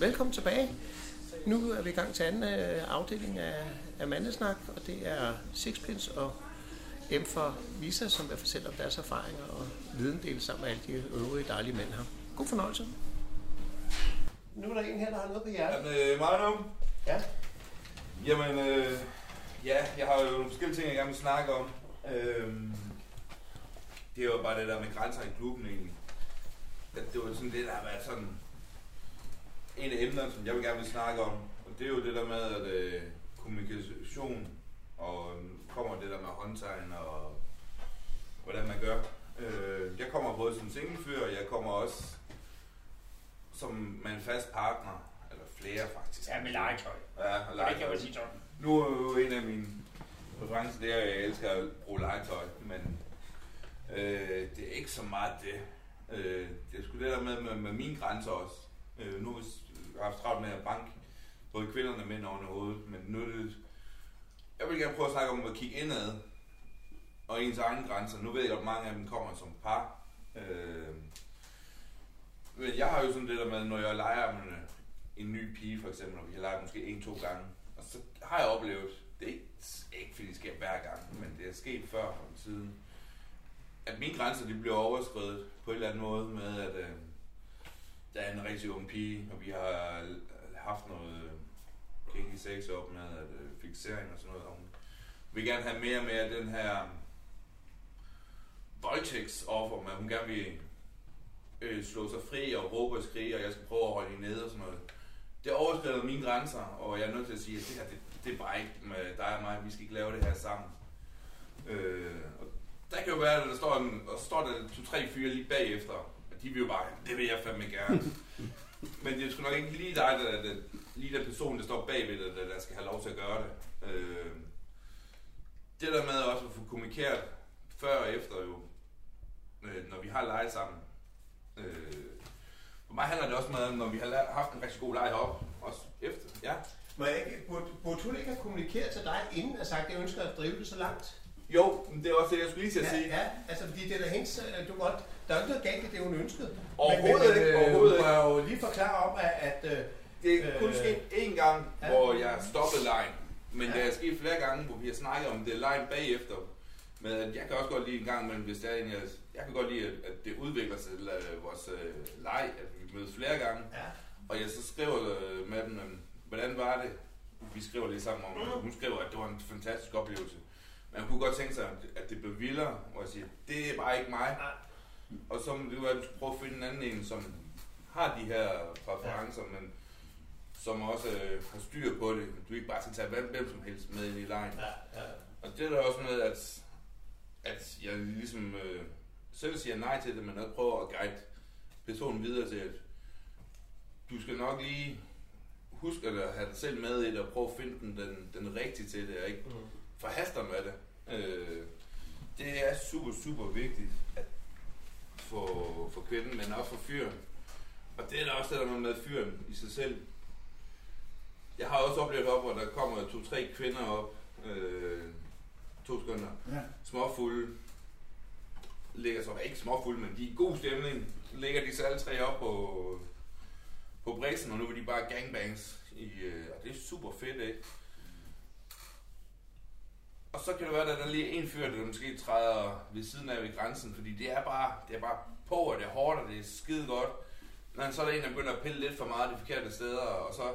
velkommen tilbage. Nu er vi i gang til anden øh, afdeling af, af Mandesnak, og det er Sixpence og M for Visa, som vil fortælle om deres erfaringer og videndele sammen med alle de øvrige dejlige mænd her. God fornøjelse. Nu er der en her, der har noget på hjertet. Jamen, øh, mig nu? Ja. Jamen, øh, ja, jeg har jo nogle forskellige ting, jeg gerne vil snakke om. Øh, det er jo bare det der med grænser i klubben egentlig. At det var sådan det, der har været sådan en af emnerne, som jeg vil gerne vil snakke om. Og det er jo det der med, at øh, kommunikation og kommer det der med håndtegn og hvordan man gør. Øh, jeg kommer både som singlefyr, og jeg kommer også som med en fast partner, eller flere faktisk. Ja, med legetøj. Ja, og Det kan legetøj. man sige sådan. Nu er jo en af mine præferencer, det er, at jeg elsker at bruge legetøj, men øh, det er ikke så meget det. Øh, det er sgu det der med, med, med mine grænser også. Øh, nu haft travlt med at banke både kvinderne og mænd oven i hovedet, men nu er det... Jeg vil gerne prøve at snakke om at kigge indad og ens egne grænser. Nu ved jeg, at mange af dem kommer som par. Øh, men jeg har jo sådan det der med, når jeg leger med en ny pige for eksempel, og vi har leget måske en-to gange, og så har jeg oplevet, det er ikke, ikke fordi det sker hver gang, men det er sket før om tiden, at mine grænser de bliver overskrevet på en eller anden måde med, at øh, der er en rigtig ung pige, og vi har haft noget øh, kinky sex op med at, øh, fixering og sådan noget. Og hun vil gerne have mere med af den her voldtægtsoffer, men hun gerne vil øh, slå sig fri og råbe og skrige, og jeg skal prøve at holde hende nede og sådan noget. Det overskrider mine grænser, og jeg er nødt til at sige, at det her, det, det er bare ikke med dig og mig, vi skal ikke lave det her sammen. Øh, og der kan jo være, at der står, en, og står der to, tre fyre lige bagefter, og de vil jo bare, det vil jeg fandme gerne. Men det er sgu nok ikke lige dig, der, der, lige den person, der står bagved dig, der, der skal have lov til at gøre det. Øh, det der med også at få kommunikeret før og efter jo, øh, når vi har leget sammen. Øh, for mig handler det også meget om, når vi har haft en rigtig god leg op, også efter. Ja. Må jeg ikke, burde, burde hun ikke have kommunikeret til dig, inden at sagt, at jeg ønsker at drive det så langt? Jo, men det er også det, jeg skulle lige til at Ja, sige. ja, altså fordi det er da hendes, øh, du godt, der er ikke noget galt i det, hun ønskede. Overhovedet men, men, ikke, overhovedet Hun var jo lige forklare om, at, at øh, Det er kun Øh, sket én gang, ja. hvor jeg stoppede lejen. Men Ja. det er sket flere gange, hvor vi har snakket om det lejen bagefter. Men at jeg kan også godt lide en gang imellem, hvis det er en, jeg, jeg kan godt lide, at, det udvikler sig til øh, vores øh, leg, at vi mødes flere gange. ja, Og jeg så skriver øh, med dem, øh, hvordan var det? Vi skriver lige sammen om, Mhm. hun skriver, at det var en fantastisk oplevelse. Men hun kunne godt tænke sig, at- at det blev vildere, hvor jeg siger, det er bare ikke mig. Nej. Og så må det være, at du prøve at finde en anden en, som har de her præferencer, men som også øh, har styr på det. Du ikke bare skal tage hvem, hvem som helst med ind i lejen. ja, ja. Og det er der også med, at, at jeg ligesom øh, selv siger nej til det, men også prøver at guide personen videre til, at du skal nok lige huske at have dig selv med i det, og prøve at finde den, den, den rigtige til det, og ikke Mm. forhaster med det. Øh, det er super, super vigtigt for, for kvinden, men også for fyren. Og det er da også der med, med fyren i sig selv. Jeg har også oplevet op, hvor der kommer to-tre kvinder op, øh, to sekunder, Ja. småfulde, ligger så ikke småfulde, men de er i god stemning, ligger de så alle tre op på, på bræsen, og nu vil de bare gangbangs, i, øh, og det er super fedt, ikke? Og så kan det være, at der er lige en fyr, der måske træder ved siden af ved grænsen, fordi det er bare, det er bare på, og det er hårdt, og det er skide godt. Men så er der en, der begynder at pille lidt for meget de forkerte steder, og så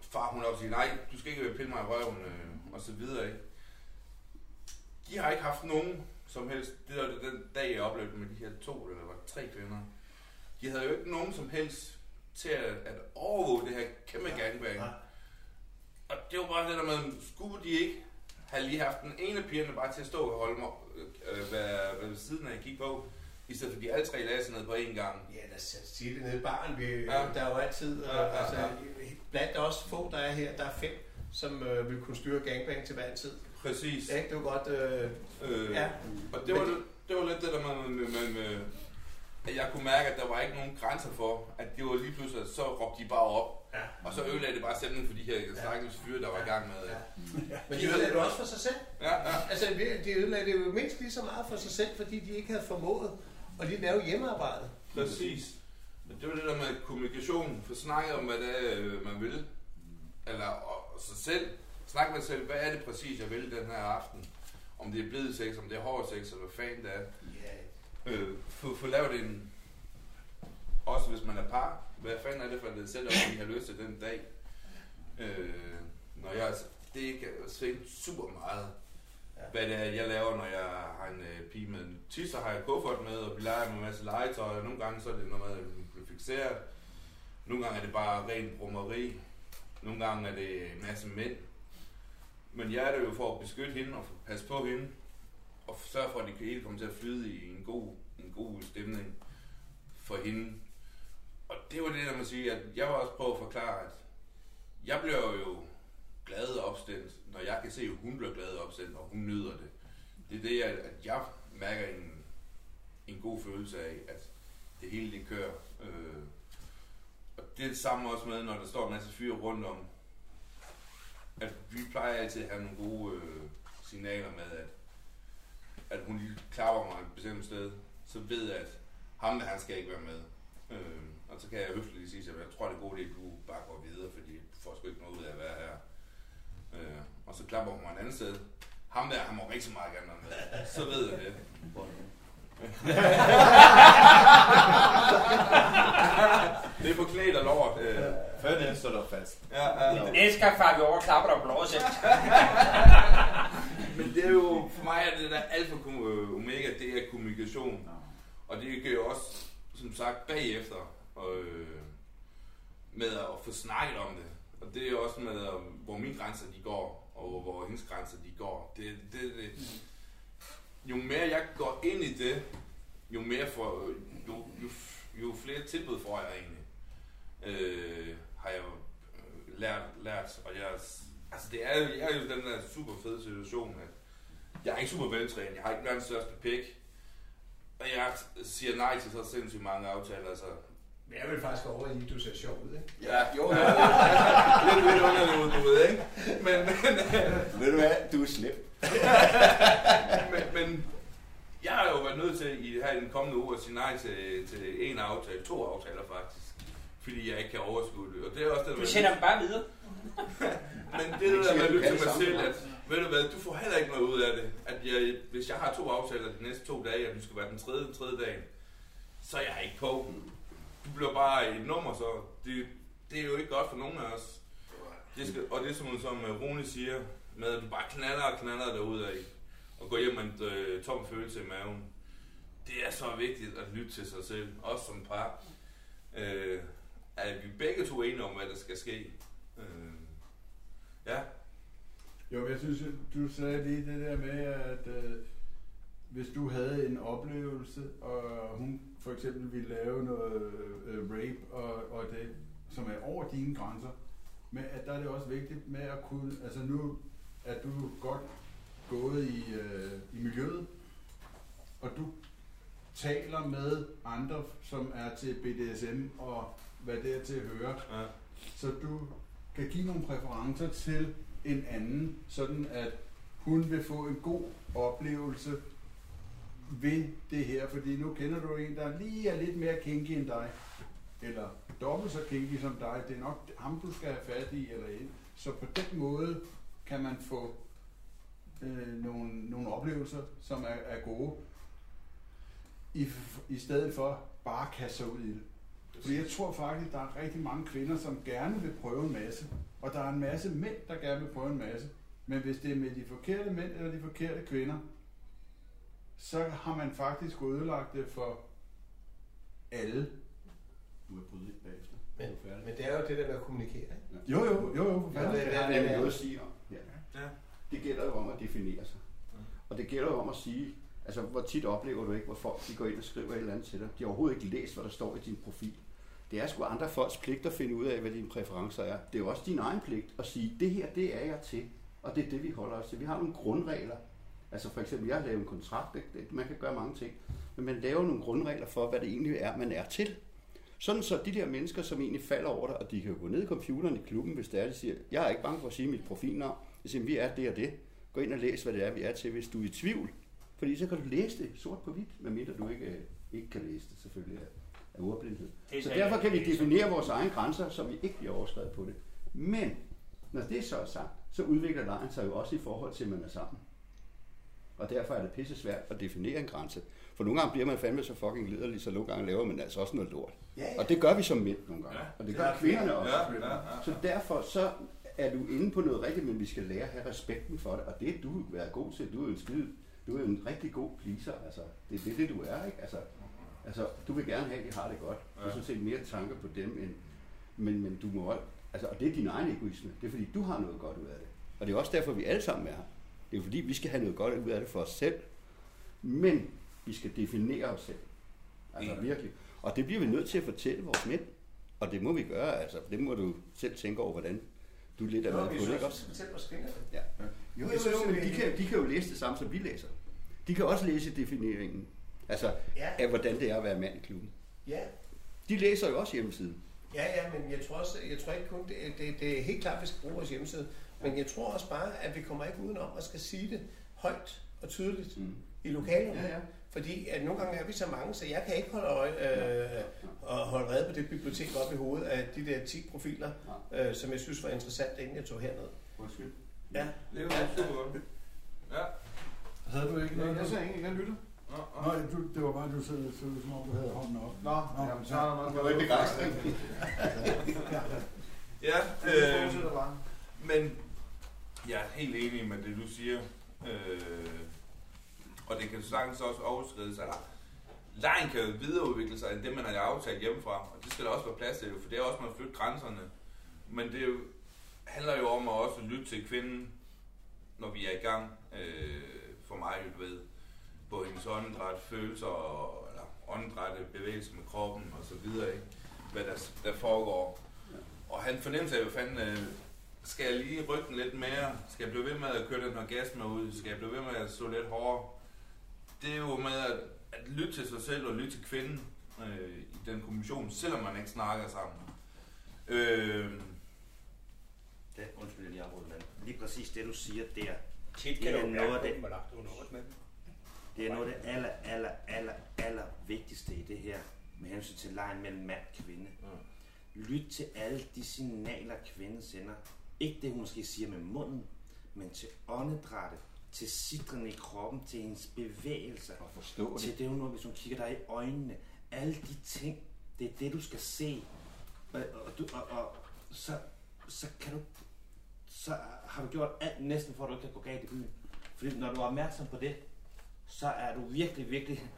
far hun op og siger, nej, du skal ikke pille mig i røven, øh, og så videre, ikke? De har ikke haft nogen som helst, det var den dag, jeg oplevede med de her to, eller var tre kvinder. De havde jo ikke nogen som helst til at, at overvåge det her kæmpe gangbang. Nej. Og det var bare det der med, skulle de ikke have lige haft den ene pigerne bare til at stå og holde mig, øh, være, være ved siden af at kigge på, i stedet for de alle tre lagde sig ned på én gang. Ja, der siger det nede i baren. Vi, Ja. Der er jo altid, Ja, ja, ja, altså, blandt os få, der er her, der er fem, som øh, vil kunne styre gangbang til hver en tid. Præcis. Ja, det var godt. Øh, Øh, ja. Og det var, lidt, det var lidt det der med, med, med, med, at jeg kunne mærke, at der var ikke nogen grænser for, at det var lige pludselig, så råbte de bare op, Ja. og så ødelagde det bare stemningen for de her stakkels fyre, der var i gang med. Ja. Ja, Men de ødelagde det også for sig selv. ja. ja. Altså, de ødelagde det jo mindst lige så meget for sig selv, fordi de ikke havde formået at lige lave hjemmearbejdet. Præcis. Men det var det der med kommunikation, for snakke om, hvad det er, øh, man vil. Eller og sig selv. Snak med sig selv, hvad er det præcis, jeg vil den her aften? Om det er blid sex, om det er hård sex, eller hvad fanden det er. Ja. Øh, få, få lavet en... Også hvis man er par. Hvad fanden er det for det selv, om I har til den dag? Øh, når jeg... Det kan svinge super meget, Ja. hvad det er, jeg laver, når jeg har en øh, pige med. Tit så har jeg kuffert med, og vi leger med en masse legetøj, og nogle gange så er det noget med, at vi bliver fixeret. Nogle gange er det bare ren brummeri. Nogle gange er det en masse mænd. Men jeg er der jo for at beskytte hende og passe på hende. Og sørge for, at det hele kommer til at flyde i en god, en god stemning for hende. Og det var det, der man sige, at jeg var også på at forklare, at jeg bliver jo glad og opstemt, når jeg kan se, at hun bliver glad og opstemt, og hun nyder det. Det er det, at at jeg mærker en, en god følelse af, at det hele det kører. Øh, og det er det samme også med, når der står en masse fyre rundt om, at vi plejer altid at have nogle gode øh, signaler med, at, at hun lige klapper mig et bestemt sted, så ved jeg, at ham der, han skal ikke være med. Øh, og så kan jeg høfligt lige sige, at jeg tror, det er god idé, at du bare går videre, fordi du får sgu ikke noget ud af at være her. Øh, og så klapper hun mig et andet sted. Ham der, han må rigtig meget gerne være med. Så ved jeg det. det er på klædt og lort. Øh. Før den står der fast. Ja, ja. Næste gang far vi over klapper der blå selv. Men det er jo, for mig er det der alfa og øh, omega, det er kommunikation. Og det kan jo også, som sagt, bagefter, og, øh, med at få snakket om det. Og det er også med, hvor mine grænser de går, og hvor hendes grænser de går. Det, det, det. Jo mere jeg går ind i det, jo mere for, jo, jo, jo flere tilbud får jeg egentlig. Øh, har jeg øh, lært, lært, og jeg, altså det er, jo- jeg er jo den der super fede situation, at jeg er ikke super veltrænet, jeg har ikke verdens største pik, og jeg siger nej til så sindssygt mange aftaler, altså men jeg vil faktisk over i, at du ser sjov ud, ikke? Ja, jo, jo. lidt, lidt underligt, du ved, ikke? Men, men, Ved du hvad? Du er slem. men, men jeg har jo været nødt til i, her i den kommende uge at sige nej til, til en aftale, to aftaler faktisk. Fordi jeg ikke kan overskue det. Og det er også det, Du sender dem bare videre. Men det er det der med lytte til mig selv, at ved du hvad, du får heller ikke noget ud af det. At jeg, hvis jeg har to aftaler de næste to dage, og du skal være den tredje, tredje dag, så er jeg ikke på. Du bliver bare et nummer, så det, det er jo ikke godt for nogen af os. Det skal, og det er som, som øh, Rune siger, med at du bare knaller og knaller derud af, og går hjem med en øh, tom følelse i maven. Det er så vigtigt at lytte til sig selv, også som par. Øh, at vi begge to er enige om, hvad der skal ske. Øh, ja, Jo, jeg synes, du sagde lige det der med, at øh, hvis du havde en oplevelse, og hun for eksempel ville lave noget øh, rape, og, og det, som er over dine grænser, men at der er det også vigtigt med at kunne, altså nu er du godt gået i, øh, i miljøet, og du taler med andre, som er til BDSM og hvad det er til at høre, ja. så du kan give nogle præferencer til en anden, sådan at hun vil få en god oplevelse ved det her, fordi nu kender du en, der lige er lidt mere kinky end dig, eller dobbelt så kinky som dig, det er nok ham, du skal have fat i, eller en. Så på den måde kan man få øh, nogle, nogle oplevelser, som er, er gode, i, i stedet for bare at kaste sig ud i det. Fordi jeg tror faktisk, der er rigtig mange kvinder, som gerne vil prøve en masse. Og der er en masse mænd, der gerne vil prøve en masse. Men hvis det er med de forkerte mænd eller de forkerte kvinder, så har man faktisk ødelagt det for alle. Du er bryde ind bagefter. Men, er men det er jo det der med at kommunikere, ikke? Jo, jo, jo, jo. Ja, det- det- nemlig noget at sige om. Ja. Ja. Det gælder jo om at definere sig. Og det gælder jo om at sige, altså hvor tit oplever du ikke, hvor folk de går ind og skriver et eller andet til dig. De har overhovedet ikke læst, hvad der står i din profil. Det er sgu andre folks pligt at finde ud af, hvad dine præferencer er. Det er jo også din egen pligt at sige, det her, det er jeg til. Og det er det, vi holder os til. Vi har nogle grundregler. Altså for eksempel, jeg har lavet en kontrakt. Det, man kan gøre mange ting. Men man laver nogle grundregler for, hvad det egentlig er, man er til. Sådan så de der mennesker, som egentlig falder over dig, og de kan jo gå ned i computeren i klubben, hvis det er, de siger, jeg er ikke bange for at sige mit profilnavn. Jeg siger, vi er det og det. Gå ind og læs, hvad det er, vi er til, hvis du er i tvivl. Fordi så kan du læse det sort på hvidt, medmindre du ikke, øh, ikke kan læse det selvfølgelig. Af ordblindhed. Er Så så derfor ikke- kan vi definere vores egne grænser, så vi ikke bliver overskrevet på det. Men når det så er sagt, så udvikler lejen sig jo også i forhold til, at man er sammen. Og derfor er det pisse svært at definere en grænse. For nogle gange bliver man fandme så fucking liderlig, så nogle gange laver man altså også noget lort. Ja, ja. Og det gør vi som mænd nogle gange. Ja. Og det gør kvinderne også. Ja, ja, ja. Så derfor så er du inde på noget rigtigt, men vi skal lære at have respekten for det. Og det er du være god til. Du er en skide, du er en rigtig god pleaser. Altså, det er det, det du er, ikke? Altså, altså, du vil gerne have, at de har det godt. Du har Ja. sådan set mere tanker på dem, end, men, men du må også, altså, og det er din egen egoisme. Det er fordi, du har noget godt ud af det. Og det er også derfor, vi alle sammen er her. Det er fordi, vi skal have noget godt ud af det for os selv. Men vi skal definere os selv. Altså Enig. virkelig. Og det bliver vi nødt til at fortælle vores mænd. Og det må vi gøre. Altså, det må du selv tænke over, hvordan du lidt er vi på det, ikke også? Ja. Jo, jo, jo, men de kan, de kan jo læse det samme, som vi læser. De kan også læse defineringen. Altså, Ja. af hvordan det er at være mand i klubben. Ja, De læser jo også hjemmesiden. Ja, ja, men jeg tror, også, jeg tror ikke kun, det, det, det er helt klart, at vi skal bruge vores hjemmeside, men jeg tror også bare, at vi kommer ikke udenom at skal sige det højt og tydeligt Mm. i lokalerne. Ja, ja. Fordi at nogle gange er vi så mange, så jeg kan ikke holde, øje, øh, og holde red på det bibliotek op i hovedet af de der 10 profiler, øh, som jeg synes var interessant, inden jeg tog herned. Undskyld. Ja. Det er jo super godt. Ja. Havde du ikke noget? Jeg sagde ikke, jeg lytter. Nå, nå. Nej, du, det var bare, du så, så som om, du havde hånden op. Nå, jamen, så er der nok Det var ikke begejstring. Ja, Øh, øh, men jeg er helt enig med det, du siger. Øh, og det kan sagtens også overskrides. Altså, lejen kan jo videreudvikle sig end det, man har aftalt hjemmefra. Og det skal der også være plads til, for det er også at flytte grænserne. Men det jo, handler jo om at også lytte til kvinden, når vi er i gang. Øh, for mig, du ved, på hendes åndedræt, følelser, og, eller åndedrætte, bevægelser med kroppen og så videre, ikke? hvad der, der foregår. Og han fornemmer af, hvad fanden, øh, skal jeg lige rykke den lidt mere? Skal jeg blive ved med at køre den orgasme ud? Skal jeg blive ved med at stå lidt hårdere? Det er jo med at, at lytte til sig selv og lytte til kvinden øh, i den kommission, selvom man ikke snakker sammen. Øh, Det, undskyld, jeg lige afbryder, men lige præcis det, du siger der, Tit Det kan er du noget af det. hvor lagt under os med. det er noget af det aller, aller, aller, aller vigtigste i det her, med hensyn til lejen mellem mand og kvinde. Lyt til alle de signaler, kvinden sender. Ikke det, hun måske siger med munden, men til åndedrættet, til sidrene i kroppen, til hendes bevægelser, Og forstå til det. det, hun, hvis hun kigger dig i øjnene. Alle de ting, det er det, du skal se. Og, og, du, og, og så, så kan du så har du gjort alt næsten for, at du ikke kan gå galt i byen. Fordi når du er opmærksom på det, så er du virkelig, virkelig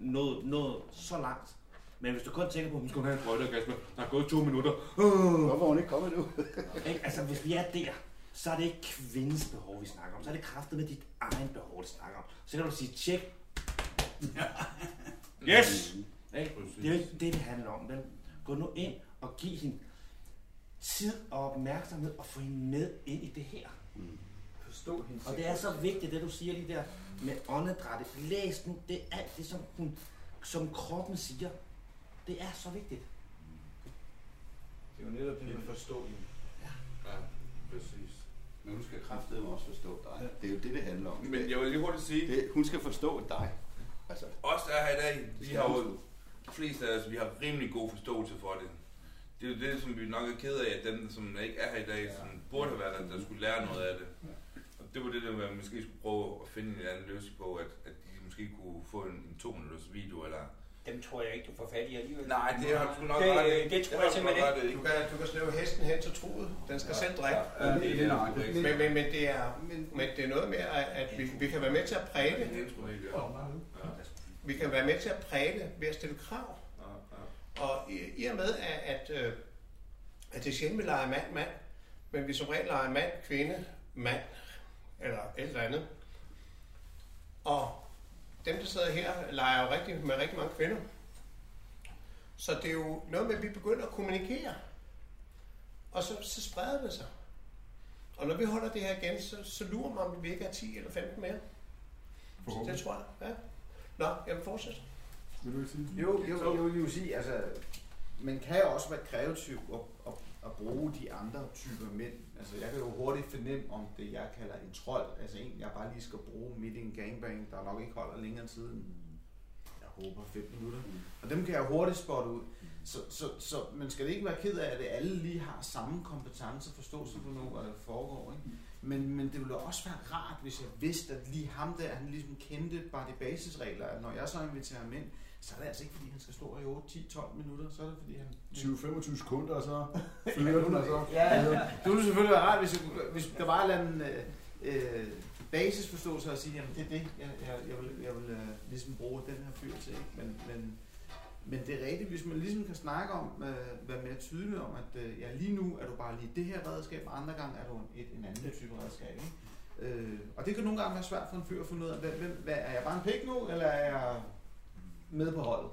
nået, nået så langt. Men hvis du kun tænker på, at hun skal have en sprøjteorgasme, der er gået to minutter. Uh, Hvorfor er hun ikke kommet nu? ikke? Altså, hvis vi er der, så er det ikke kvindens behov, vi snakker om. Så er det kraftet med dit egen behov, vi snakker om. Så kan du sige, tjek. Yes! Ikke? Det er jo ikke det, det handler om. Vel? Gå nu ind og giv hende tid og opmærksomhed og få hende med ind i det her. Forstå hende. Og det er så vigtigt, det du siger lige der med åndedrættet. Læs nu, det er alt det, som, hun, som kroppen siger. Det er så vigtigt. Det er jo netop det, man forstår hende. ja, præcis. Men hun skal kraftedeme også forstå dig. Det er jo det, det handler om. Men jeg vil lige hurtigt sige, Det, hun skal forstå dig. Altså, os der er her i dag, vi har jo, de fleste af os, vi har rimelig god forståelse for det. Det er jo det, som vi nok er ked af, at dem, som ikke er her i dag, som burde have været der, der skulle lære noget af det. Og det var det, der vi måske skulle prøve at finde en anden løsning på, at, at de måske kunne få en, en to minutters video, eller... Dem tror jeg ikke, du får fat i alligevel. Nej, det har du nok Det- ret i. det tror har jeg du simpelthen nok ret i. Du kan, du kan slæve hesten hen til truet. Den skal selv drikke. Ja, det er det, der er korrekt. Men, men, men, det er, men det er noget med, at, vi, vi kan være med til at præge det. Det ja. Ja, Vi kan være med til at præge det ved at stille krav. ja, ja. Og i, i og med, at, at, øh, at det er sjældent, vi leger mand, mand, men vi som regel leger mand, kvinde, mand, eller et eller andet. Og dem, der sidder her, leger jo rigtig, med rigtig mange kvinder. Så det er jo noget med, at vi begynder at kommunikere. Og så, så spreder det sig. Og når vi holder det her igen, så, så lurer man, om vi ikke er 10 eller 15 mere. Så det tror jeg. Ja. Nå, jamen fortsæt. Vil du ikke sige det? Jo, jo, jo, jeg vil sige, altså, man kan jo også være kreativ og, at bruge de andre typer mænd. Altså, jeg kan jo hurtigt fornemme, om det, jeg kalder en trold, altså en, jeg bare lige skal bruge midt i en gangbang, der nok ikke holder længere tid end håber, 5 minutter. Og dem kan jeg hurtigt spotte ud. Så, så, så man skal ikke være ked af, at alle lige har samme kompetence og forståelse for noget, hvad der foregår. Ikke? Men, men det ville også være rart, hvis jeg vidste, at lige ham der, han ligesom kendte bare de basisregler, at når jeg så inviterer ham ind, så er det altså ikke, fordi han skal stå i 8, 10, 12 minutter, så er det, fordi han... 20-25 sekunder, og så flytter den, og så... Ja, det ville selvfølgelig være rart, hvis, hvis der var en eller anden øh, basisforståelse at sige, jamen det er det, jeg, jeg, jeg vil, jeg vil øh, ligesom bruge den her fyr til. Ikke? Men, men, men det er rigtigt, hvis man ligesom kan snakke om, øh, være mere tydelig om, at øh, ja, lige nu er du bare lige det her redskab, og andre gange er du en, et, en anden type redskab. Ikke? Øh, og det kan nogle gange være svært for en fyr at finde ud af, hvem, hvem, hvad, er jeg bare en pik nu, eller er jeg med på holdet?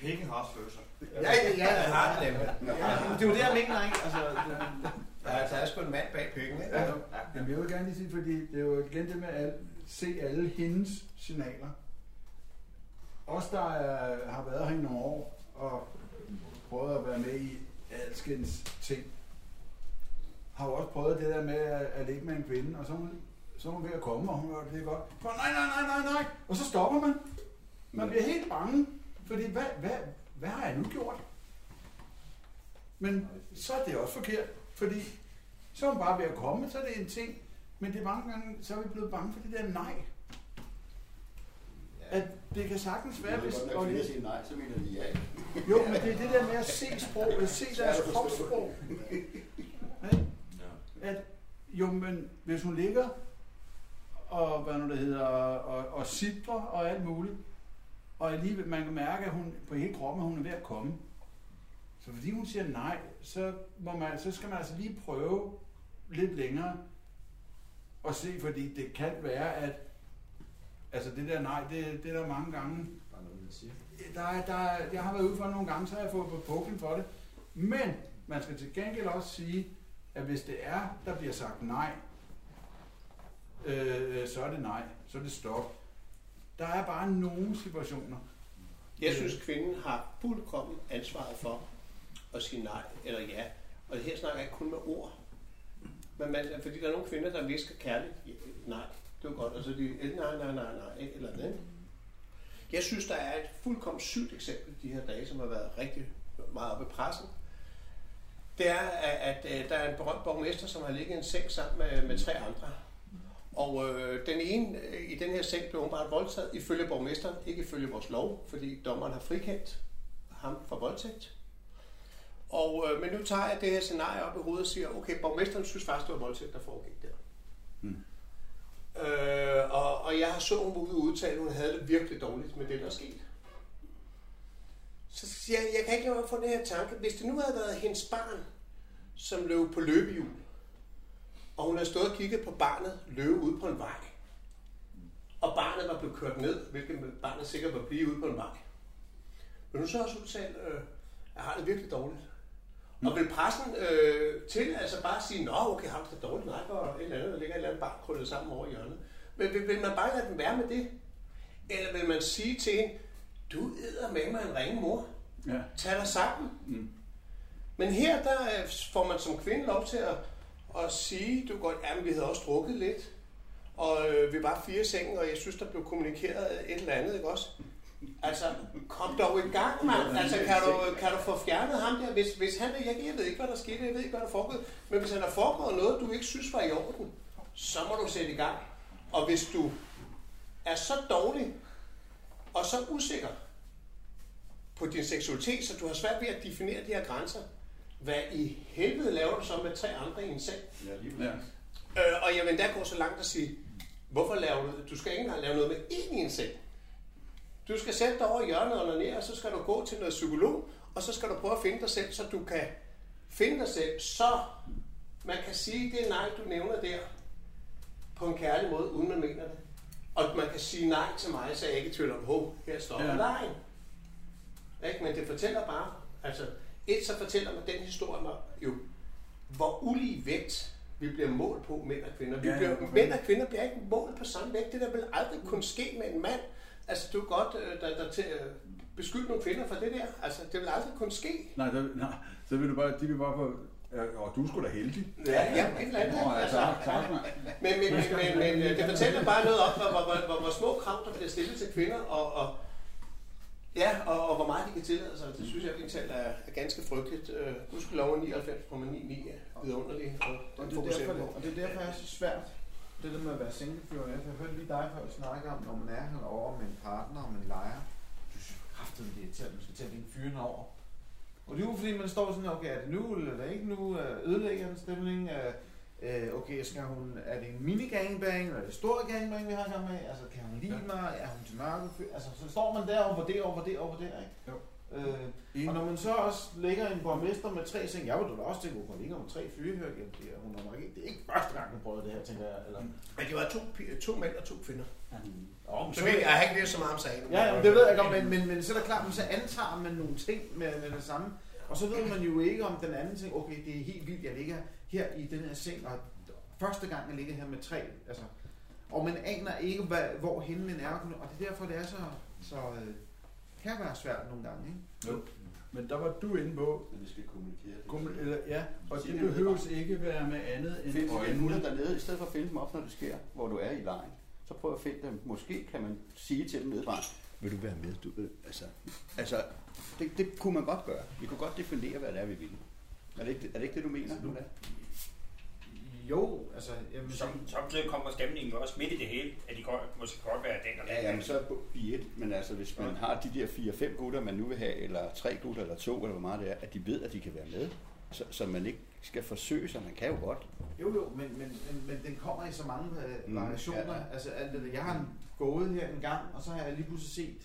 Pikken har også følelser. Ja, ja, ja. Jeg har det nemlig. Ja, det er jo det, jeg mener, ikke? Altså, det, Der er, der er sgu en mand bag pikken, ikke? Ja, Jamen, jeg vil gerne lige sige, fordi det er jo igen det med at se alle hendes signaler. Os, der er, har været her i nogle år og prøvet at være med i alskens ting, har jo også prøvet det der med at, at ligge med en kvinde, og så hun, så er hun ved at komme, og hun gør det godt. For nej, nej, nej, nej, nej. Og så stopper man. Man bliver helt bange, fordi hvad, hvad, hvad har jeg nu gjort? Men så er det også forkert, fordi så er hun bare ved at komme, så er det en ting. Men det er mange gange, så er vi blevet bange for det der nej. At det kan sagtens være, hvis... Når kvinder siger nej, så mener de ja. Jo, men det er det der med at se sprog, at se deres kropssprog. At, jo, men hvis hun ligger og, hvad nu det hedder, og, og sidder og alt muligt, og alligevel man kan mærke, at hun på hele kroppen, hun er ved at komme. Så fordi hun siger nej, så, må man, så skal man altså lige prøve lidt længere og se, fordi det kan være, at altså det der nej, det, det er der mange gange, Bare noget, man siger. der, er- der, er- jeg har været ude for nogle gange, så har jeg fået på puklen for det. Men man skal til gengæld også sige, at hvis det er, der bliver sagt nej, øh, så er det nej. Så er det stop. Der er bare nogle situationer. Jeg synes, kvinden har fuldkommen ansvaret for at sige nej eller ja. Og her snakker jeg ikke kun med ord. Men man, fordi der er nogle kvinder, der visker kærligt, ja, nej, det var godt, og så de, eh, nej, nej, nej, nej, eller ikke? Jeg synes, der er et fuldkommen sygt eksempel de her dage, som har været rigtig meget oppe i pressen. Det er, at, at øh, der er en berømt borgmester, som har ligget i en seng sammen med, med tre andre. Og øh, den ene øh, i den her seng blev åbenbart voldtaget ifølge borgmesteren, ikke ifølge vores lov, fordi dommeren har frikendt ham for voldtægt. Og, øh, men nu tager jeg det her scenarie op i hovedet og siger, okay, borgmesteren synes faktisk, det var voldtægt, der foregik der. Hmm. Øh, og, og jeg har så hun ude udtale, at hun havde det virkelig dårligt med det, der skete. Så siger jeg, jeg kan ikke lade mig få den her tanke. Hvis det nu havde været hendes barn, som løb på løbehjul, og hun havde stået og kigget på barnet løbe ude på en vej, og barnet var blevet kørt ned, hvilket barnet sikkert var blive ude på en vej. Men hun så også udtalt, øh, jeg har det virkelig dårligt. Og vil pressen øh, til altså bare sige, nå okay, har du det dårligt? Nej, for et eller andet, der ligger et eller andet barn krøllet sammen over i hjørnet. Men vil, vil man bare lade den være med det? Eller vil man sige til hende, du æder med mig en ringe mor. Ja. Tag dig sammen. Mm. Men her der øh, får man som kvinde lov til at, at sige, du godt, ja, vi havde også drukket lidt, og øh, vi var fire sengen, og jeg synes, der blev kommunikeret et eller andet, ikke også? Altså, kom dog i gang, mand. Altså, kan du, kan du få fjernet ham der? Hvis, hvis han, jeg, jeg ved ikke, hvad der skete, jeg ved ikke, hvad der er foregået, men hvis han har foregået noget, du ikke synes var i orden, så må du sætte i gang. Og hvis du er så dårlig og så usikker på din seksualitet, så du har svært ved at definere de her grænser, hvad i helvede laver du så med tre andre i en seng? Ja, lige Ja. Øh, og jeg vil endda gå så langt at sige, hvorfor laver du Du skal ikke engang lave noget med en i en seng. Du skal sætte dig over i hjørnet og ned, og så skal du gå til noget psykolog, og så skal du prøve at finde dig selv, så du kan finde dig selv, så man kan sige, det er nej, du nævner der, på en kærlig måde, uden man mener det. Og man kan sige nej til mig, så jeg ikke i tvivl om, hov, her stopper Ja. ja. lejen. Ikke? Men det fortæller bare, altså, et så fortæller mig den historie mig jo, hvor ulige vægt vi bliver målt på, mænd og kvinder. Vi Ja, bliver, okay. mænd og kvinder bliver ikke målt på samme vægt. Det der vil aldrig kunne ske med en mand. Altså, du er godt øh, der, der til, beskylde nogle kvinder for det der. Altså, det vil aldrig kunne ske. Nej, der, nej, så vil du bare, de vil bare få og du sgu da heldig. Ja, ja, et eller andet. Ja, Altså, tak, tak, mand. Men, men, men, men, øh, det fortæller bare noget om, hvor, hvor, hvor, hvor, hvor små krav, der bliver stillet til kvinder, og, og ja, og, og hvor meget de kan tillade sig. Det synes jeg egentlig er, er ganske frygteligt. Øh, du skulle love 99,99 er vidunderlig, og Og det, er derfor, og det er derfor, jeg er så svært, det der med at være singlefyr. Jeg hørte lige dig før snakke om, når man er herovre med en partner, og man leger. Du synes kraftigt, det er til, at man skal til at fyren over. Og det er jo fordi, man står sådan, okay, er det nu, eller er det ikke nu? Øh, Ødelægger den stemning? Øh, øh, okay, skal hun, er det en mini gangbang, eller er det en stor gangbang, vi har gang med? Altså, kan hun lide mig? Er hun til mørke? Altså, så står man der og vurderer og vurderer og vurderer, ikke? Jo. Øh, og når man så også lægger en borgmester med tre seng, jeg vil da også tænke, hvor ligger med tre fyre her, jamen, det er, hun er nok ikke, det er ikke første gang, hun prøver det her, tænker jeg. Eller, Men det var to, to mænd og to kvinder. Åh, men Så jeg, jeg har ikke læst så meget om sagen. Ja, jamen, det ved jeg godt, men, men, men så er det klart, men så antager man nogle ting med, med det samme. Og så ved man jo ikke om den anden ting, okay, det er helt vildt, jeg ligger her i den her seng, og første gang jeg ligger her med tre, altså, og man aner ikke, hvad, hvor hende man er, og det er derfor, det er så, så øh, kan være svært nogle gange, ikke? Jo. Men der var du inde på, Men vi skal kommunikere det. Kom- eller, ja, og det det behøves ikke være med andet end Find øjnene. dernede, i stedet for at finde dem op, når det sker, hvor du er i lejen. Så prøv at finde dem. Måske kan man sige til dem nedefra, vil du være med? Du, ved, altså, altså det, det, kunne man godt gøre. Vi kunne godt definere, hvad det er, vi vil. Er det ikke, er det, ikke det, du mener? Nu, Jo, altså, jamen, Som, samtidig kommer stemningen også midt i det hele, at de godt, måske godt være den og Ja, jamen så i et, men altså hvis man har de der 4-5 gutter, man nu vil have, eller 3 gutter, eller 2, eller hvor meget det er, at de ved, at de kan være med, så, så man ikke skal forsøge sig, man kan jo godt. Jo, jo, men, men, men, men den kommer i så mange øh, Mm, variationer. ja, ja. Altså, alt det, der. jeg har gået her en gang, og så har jeg lige pludselig set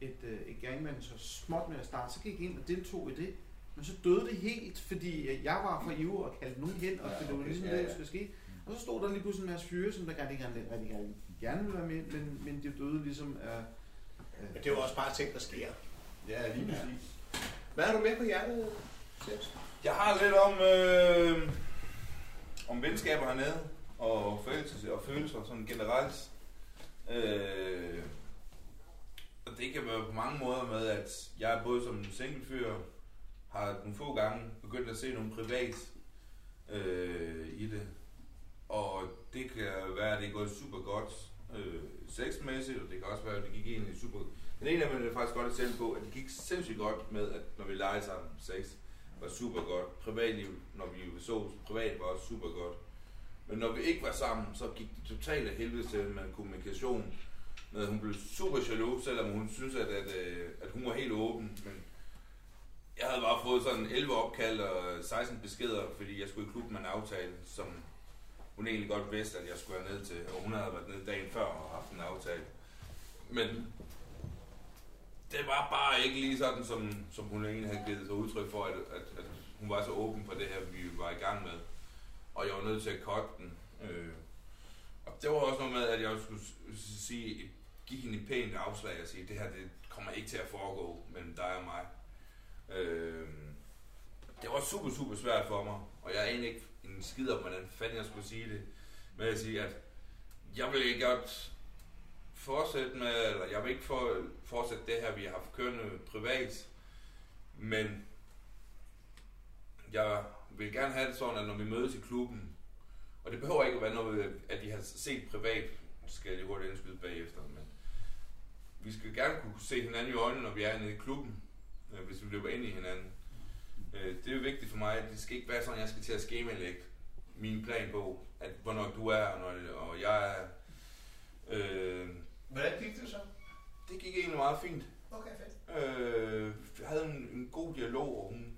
et, øh, et gangman så småt med at starte. Så gik jeg ind og deltog i det. Men så døde det helt, fordi øh, jeg var for ivrig og kaldte nogen hen, og Ja, det var okay, ligesom ja, det, ja. der skulle ske. Og så stod der lige pludselig en masse fyre, som der gerne, gerne, gerne, gerne ville være med, men, men de døde ligesom af... Men det er jo også bare ting, der sker. Ja, lige præcis. Hvad har du med på hjertet, Sjæls? Jeg har lidt om, øh, om venskaber hernede, og følelser, og følelser sådan generelt. Øh, og det kan være på mange måder med, at jeg både som singlefyr har nogle få gange begyndt at se nogle privat øh, i det. Og det kan være, at det er gået super godt øh, sexmæssigt, og det kan også være, at det gik egentlig super... Den ene af dem er faktisk godt eksempel på, at det gik sindssygt godt med, at når vi legede sammen sex, var super godt. Privatliv, når vi så privat, var også super godt. Men når vi ikke var sammen, så gik det totalt af helvede til med kommunikation. Med, hun blev super jaloux, selvom hun synes, at, at, øh, at hun var helt åben. Men jeg havde bare fået sådan 11 opkald og 16 beskeder, fordi jeg skulle i klubben med en aftale, som hun egentlig godt vidste, at jeg skulle være ned til. Og hun havde været ned dagen før og haft en aftale. Men det var bare ikke lige sådan, som, som hun egentlig havde givet sig udtryk for, at, at, at hun var så åben for det her, vi var i gang med. Og jeg var nødt til at cutte den. Øh, og det var også noget med, at jeg skulle sige, give hende et pænt afslag og sige, det her det kommer ikke til at foregå mellem dig og mig. Øh, det var super, super svært for mig, og jeg er egentlig ikke en skid om, hvordan fanden jeg skulle sige det. Men jeg siger, at jeg vil ikke godt fortsætte med, eller jeg vil ikke for, fortsætte det her, vi har haft kørende privat, men jeg vil gerne have det sådan, at når vi mødes i klubben, og det behøver ikke at være noget, at vi har set privat, skal jeg lige hurtigt indskyde bagefter, men vi skal gerne kunne se hinanden i øjnene, når vi er nede i klubben, øh, hvis vi løber ind i hinanden. Øh, det er jo vigtigt for mig, at det skal ikke være sådan, at jeg skal til at skemalægge min plan på, at hvornår du er, og, når, og jeg er. Øh, Hvordan gik det så? det gik egentlig meget fint. Okay, fedt. Øh, jeg havde en, en god dialog, og hun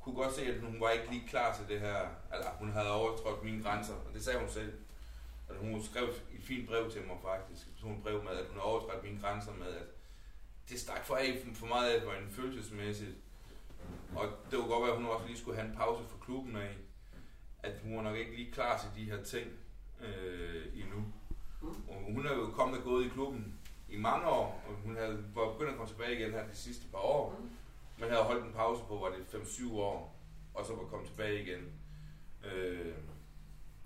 kunne godt se, at hun var ikke lige klar til det her. Eller hun havde overtrådt mine grænser, og det sagde hun selv. At hun skrev et fint brev til mig faktisk. Et brev med, at hun havde overtrådt mine grænser med, at det stak for af for meget af, det var en følelsesmæssigt. Og det kunne godt være, at hun også lige skulle have en pause fra klubben af. At hun var nok ikke lige klar til de her ting øh, endnu. Og hun er jo kommet og gået i klubben i mange år, og hun havde, var begyndt at komme tilbage igen her de sidste par år. Men havde holdt en pause på, var det 5-7 år, og så var kommet tilbage igen. Øh,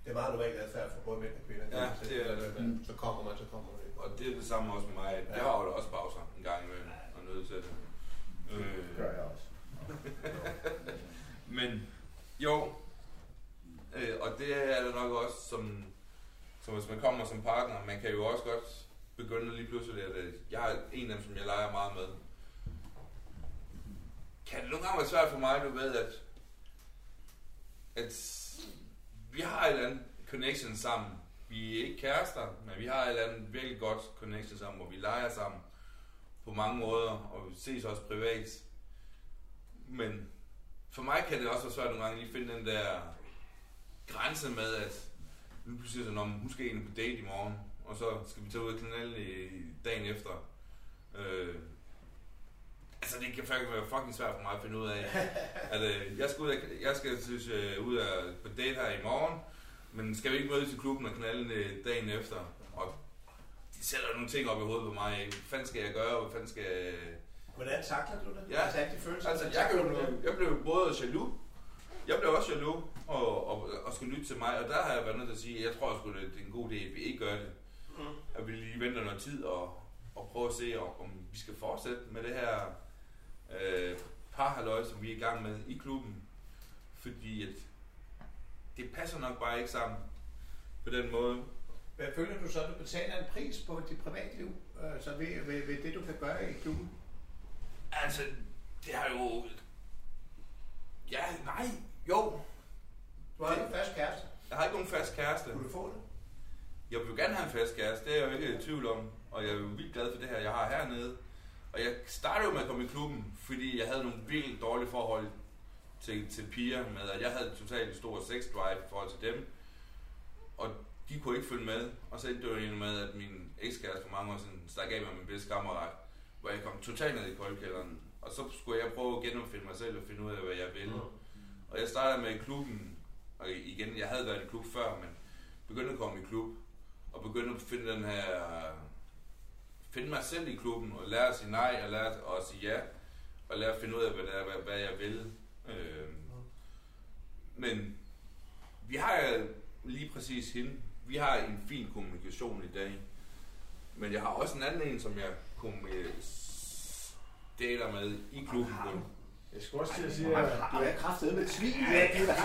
Det er meget normalt adfærd for både mænd og kvinder. Ja, det er det. Så kommer man, så kommer man og det er det samme også med mig. at Jeg har jo også pauser gang imellem og nødt til det. Det gør øh. jeg også. Men jo, øh, og det er der nok også, som, som hvis man kommer som partner, man kan jo også godt begynde lige pludselig, at øh, jeg er en af dem, som jeg leger meget med. Kan det nogle gange være svært for mig, du ved, at, at vi har et eller andet connection sammen. Vi er ikke kærester, men vi har et eller andet virkelig godt connection sammen, hvor vi leger sammen på mange måder, og vi ses også privat. Men for mig kan det også være svært nogle gange lige at finde den der grænse med, at nu pludselig så, om hun skal egentlig på date i morgen, og så skal vi tage ud af kanalen i dagen efter. Øh, altså det kan faktisk være fucking svært for mig at finde ud af, at øh, jeg skal, ud af, jeg skal synes, øh, ud af, på date her i morgen, men skal vi ikke mødes i klubben og knalde øh, dagen efter? Og de sætter nogle ting op i hovedet på mig. Hvad fanden skal jeg gøre? Hvad fanden skal jeg... Hvordan takler du det? Ja. Altså alle de følelser, Altså, jeg, det? jo- jeg blev både jaloux, jeg blev også jaloux og, og, og skulle lytte til mig, og der har jeg været nødt til at sige, at jeg tror sgu, det det er en god idé, at vi ikke gør det. Mm. At vi lige venter noget tid og, og prøver at se, om, om vi skal fortsætte med det her øh, parhalløj, som vi er i gang med i klubben. Fordi at det passer nok bare ikke sammen på den måde. Hvad føler du så, at du betaler en pris på dit privatliv? Altså ved, ved, ved det, du kan gøre i klubben? Altså, det har jo... Ja, nej, jo. Du har en fast kæreste. Jeg har ikke nogen fast kæreste. Kunne du få det? Jeg vil jo gerne have en fast kæreste, det er jeg jo ikke i tvivl om. Og jeg er jo vildt glad for det her, jeg har hernede. Og jeg startede jo med at komme i klubben, fordi jeg havde nogle virkelig dårlige forhold til, til piger med, at jeg havde totalt stor sex drive i forhold til dem. Og de kunne ikke følge med. Og så endte det jo med, at min ekskæreste for mange år siden stak af med min bedste kammerat, hvor jeg kom totalt ned i koldkælderen. Og så skulle jeg prøve at genopfinde mig selv og finde ud af, hvad jeg ville. Og jeg startede med i klubben, og igen, jeg havde været i klub før, men begyndte at komme i klub, og begyndte at finde den her, finde mig selv i klubben, og lære at sige nej, og lære at sige ja, og lære at finde ud af, hvad, det er, hvad, hvad jeg vil. Øh, men vi har lige præcis hende. Vi har en fin kommunikation i dag. Men jeg har også en anden en, som jeg dater med i klubben. nu. Jeg skulle også til at sige, at Du er kraftedet med svin. Ja, det er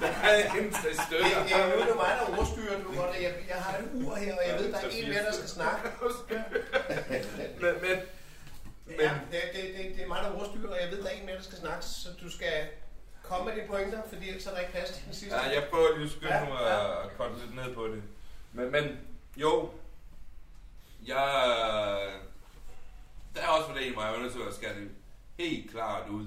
Der er en Det, stykker. det er jo det mig, der ordstyrer. Det, jeg, jeg har en ur her, og jeg ved, der er en mere, der skal snakke. Men, men, Ja, det, det, det, det er mig, der ordstyrer, og jeg ved, der er en mere, der skal snakke. Så du skal komme med dine pointer, fordi ellers er der ikke plads til den sidste. Ja, jeg prøver lige at skynde Ja, mig ja. at korte lidt ned på det. Men, men jo, jeg... Der er også for det en, hvor jeg er at skære det helt klart ud,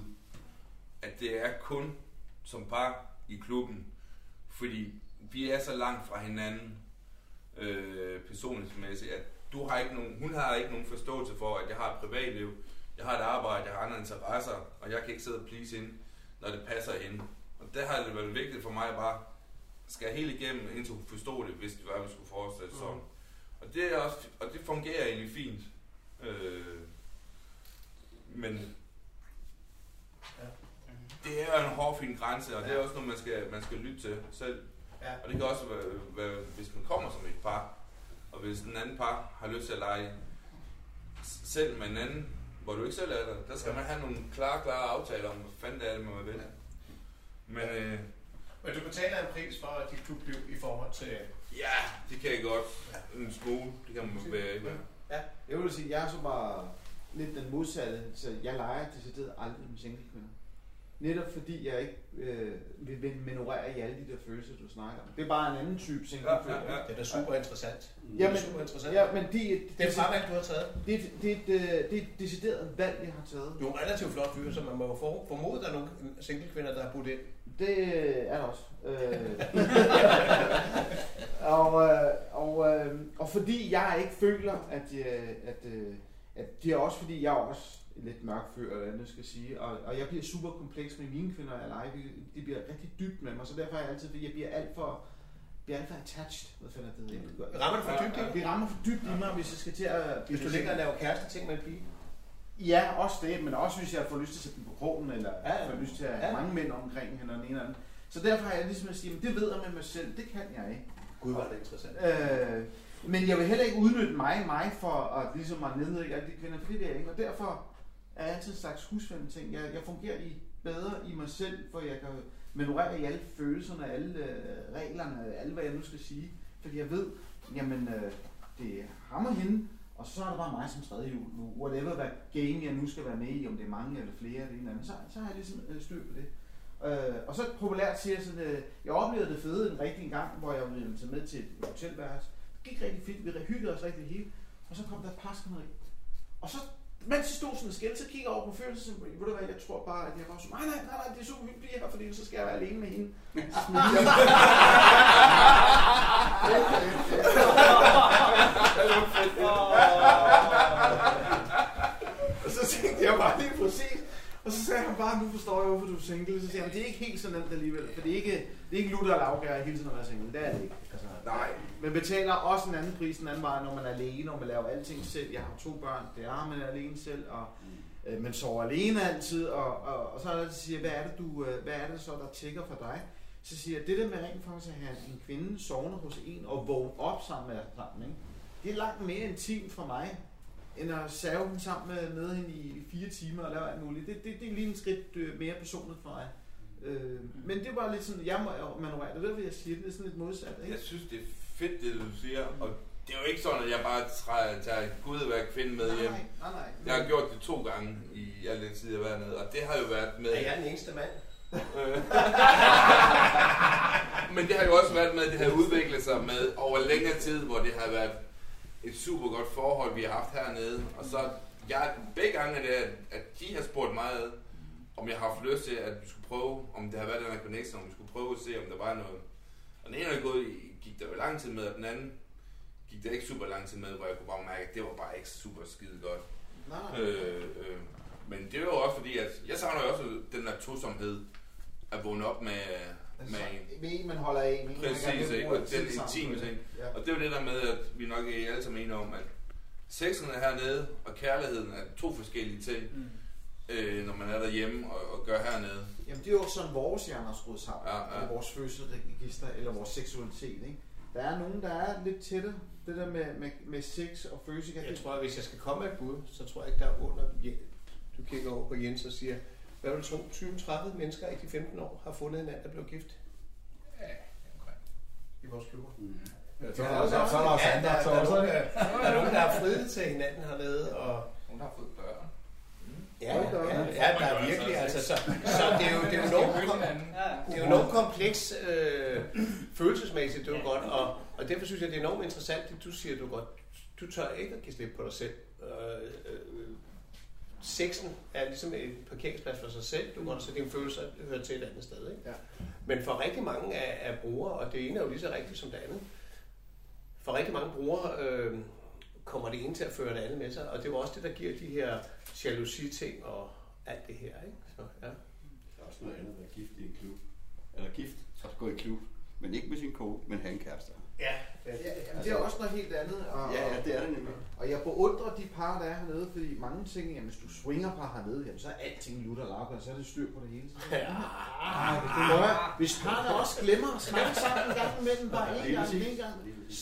at det er kun som par i klubben, fordi vi er så langt fra hinanden øh, personlighedsmæssigt, at du har ikke nogen, hun har ikke nogen forståelse for, at jeg har et privatliv, jeg har et arbejde, jeg har andre interesser, og jeg kan ikke sidde og please hende, når det passer hende. Og der har det været vigtigt for mig bare skal helt igennem, indtil hun forstod det, hvis det var, vi skulle fortsætte sådan. Mm. Og det, er også, og det fungerer egentlig fint. Øh, men det er en hård, fin grænse, og det er også noget, man skal, man skal lytte til selv. Ja. Og det kan også være, være, hvis man kommer som et par, og hvis den anden par har lyst til at lege selv med en anden, hvor du ikke selv er der, der skal man have nogle klare, klare aftaler om, hvad fanden det er, man vil. Men øh, Men du betaler en pris for dit klubliv i forhold til... ja, det kan jeg godt. En smule, det kan man være ikke være. Jeg vil sige, jeg er så bare lidt den modsatte, så jeg leger decideret aldrig med single kvinder. Netop fordi jeg ikke øh, vil, vil minorere i alle de der følelser, du snakker om. Det er bare en anden type single Ja, ja, ja. Det er da super interessant. Jamen, det er super interessant. Ja, men de, Det er et farvalg, du har taget. det, er- det, er et, øh, det er et decideret valg, jeg har taget. Du er en relativt flot fyr, så man må for- formode, at der er nogle single kvinder, der har budt ind. Det er der også. Øh. og, øh, og, øh, og fordi jeg ikke føler, at, øh, at, øh, at det er også fordi, jeg er også lidt mørk fyr, eller nu skal sige, og, og jeg bliver super kompleks med mine kvinder, jeg leger. Det, det bliver rigtig dybt med mig, så derfor er jeg altid, fordi jeg bliver alt for, bliver alt for attached. Hvad fanden er det? hedder? Rammer det for dybt i? Det rammer for dybt i mig, hvis jeg skal til at... Hvis du ligger og laver kæreste ting med en pige. Ja, også det, men også hvis jeg får lyst til at sætte den på krogen, eller Ja, får lyst til at have Ja. mange mænd omkring hende, og den ene eller anden. Så derfor har jeg ligesom at sige, at det ved jeg med mig selv, det kan jeg ikke. Gud, var det interessant. Øh, men jeg vil heller ikke udnytte mig, mig for at ligesom at nedlægge alle de kvinder, for det vil jeg ikke. Og derfor er altid en slags husvendt ting. Jeg, jeg fungerer i bedre i mig selv, for jeg kan manøvrere i alle følelserne, alle øh, reglerne, alle hvad jeg nu skal sige. Fordi jeg ved, jamen, øh, det rammer og hende, og så er der bare mig som tredje jul. Whatever, hvad game jeg nu skal være med i, om det er mange eller flere eller en eller anden, så, så har jeg ligesom øh, styr på det. Øh, og så populært siger jeg sådan, øh, jeg oplevede det fede en rigtig gang, hvor jeg ville tage med til et hotelværelse. Det gik rigtig fint, vi hyggede os rigtig helt. Og så kom der et par. Og så, mens jeg stod sådan og skældte, så kigger jeg over på følelsen, så ved du hvad, jeg tror bare, at jeg var så, nej, nej, nej, nej, det er super hyggeligt her, fordi så skal jeg være alene med hende. Så jeg. Og så sagde han bare, nu forstår jeg, hvorfor du er single. Så siger han, det er ikke helt så nemt alligevel. For det er ikke, det er ikke lutter og lavgær hele tiden at være single. Det er det ikke. Altså, Nej. men betaler også en anden pris en anden vej, når man er alene, og man laver alting selv. Jeg har to børn, det er man er alene selv, og øh, man sover alene altid. Og, og, og så er der, der siger, hvad er det, du, øh, hvad er det så, der tigger for dig? Så siger jeg, det der med rent faktisk at have en kvinde sovende hos en og vågne op sammen med sammen, ikke? det er langt mere intimt for mig, end at save hende sammen med, med hende i fire timer og lave alt muligt. Det, det, det er lige en skridt øh, mere personligt for mig. Øh, men det var lidt sådan, jeg må manøvrere det, det vil jeg sige, det er sådan lidt modsat. Ikke? Jeg synes, det er fedt, det du siger, og det er jo ikke sådan, at jeg bare træder, tager Gud at være kvinde med hjem. Nej, nej, nej. Jeg har gjort det to gange i al den tid, jeg har været nede, og det har jo været med... Er jeg den eneste mand? Men det har jo også været med, at det har udviklet sig med over længere tid, hvor det har været et super godt forhold, vi har haft hernede. Og så, jeg, begge gange er det, at, at de har spurgt mig, om jeg har haft lyst til, at vi skulle prøve, om det har været den her connection, om vi skulle prøve at se, om der var noget. Og den ene er gået, gik der jo lang tid med, og den anden gik der ikke super lang tid med, hvor jeg kunne bare mærke, at det var bare ikke super skide godt. nej. Øh, øh, men det er jo også fordi, at jeg savner jo også den der tosomhed at vågne op med, med en. Med en, man holder af. med en, man gerne Præcis, ikke? Og den intime ting. Ja. Og det er jo det der med, at vi nok er alle sammen enige om, at sexen er hernede, og kærligheden er to forskellige ting, mm. øh, når man er derhjemme og, og gør hernede. Jamen det er jo sådan vores hjerner er skruet sammen. Ja, Ja. Eller vores følelsesregister, eller vores seksualitet. Ikke? Der er nogen, der er lidt tætte. Det der med, med, med sex og følelse. Jeg tror, at hvis jeg skal komme med et bud, så tror jeg ikke, der er under... Du kigger over på Jens og siger, hvad vil du tro, 20-30 mennesker i de 15 år har fundet hinanden, der blev gift? I vores klubber. Ja, så Ja, er der også, så er der ja, der, der, er tosser, nogen, ikke? der, der er nogen, der har friet til hinanden hernede, og Hun har fået børn. ja, ja, ja, der er virkelig, altså, så, så det er jo, det er jo kom, det er jo enormt kompleks øh, følelsesmæssigt, det er jo godt, og, og derfor synes jeg, det er enormt interessant, det du siger, du godt, du tør ikke at give slip på dig selv. Øh, øh, sexen er ligesom en parkeringsplads for sig selv, du kan godt se dine følelser hører til et andet sted, ikke? Ja. Men for rigtig mange af, af brugere, og det ene er jo lige så rigtigt som det andet, for rigtig mange brugere øh, kommer det ene til at føre det andet med sig, og det er jo også det, der giver de her jalousi-ting og alt det her, ikke? Så, ja. Der er også noget andet at være gift i en klub. Eller gift, så gå i klub. Men ikke med sin kone, men have en kæreste. Ja, Ja, jamen, det er også noget helt andet. Og, Ja, ja, det er det nemlig. Og jeg beundrer de par, der er hernede, fordi mange ting, jamen, hvis du swinger par hernede, jamen, så er alting lutter og så er det styr på det hele. Ja. Prøv at- Hvis parret også glemmer at snakke sammen en gang imellem, bare en gang, en gang, Der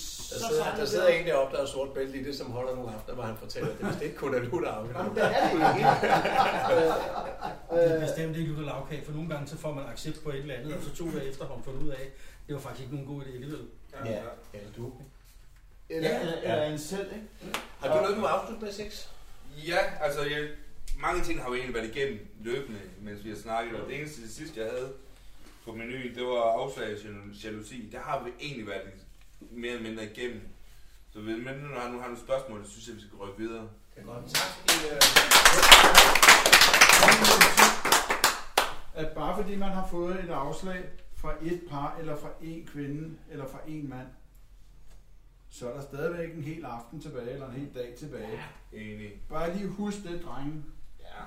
så sidder, der det sidder op. en deroppe, der er sort bælte i det, som holder nogle aftener, hvor han fortæller det. Hvis det ikke kun er lutter Jamen, det er det ikke. Det er bestemt ikke lutter lavkage, for nogle gange så får man accept på et eller andet, og så to dage efter har man fundet ud af, det var faktisk ikke nogen god idé alligevel. Ja, eller du. Eller, Ja. eller, eller en selv, ikke? Har du noget, du må afslutte med sex? Ja, altså jeg, mange ting har jo egentlig været igennem løbende, mens vi har snakket, og det eneste det sidste, jeg havde på menuen, det var afslag af jalo- jalousi. Der har vi egentlig været mere eller mindre igennem. Så hvis men nu har, nu har nogle spørgsmål, så synes jeg, vi skal rykke videre. Det er godt. Tak. Øh, At bare fordi man har fået et afslag fra et par, eller fra en kvinde, eller fra en mand, så er der stadigvæk en hel aften tilbage, eller en hel dag tilbage. Enig. Bare lige husk det, drenge. ja.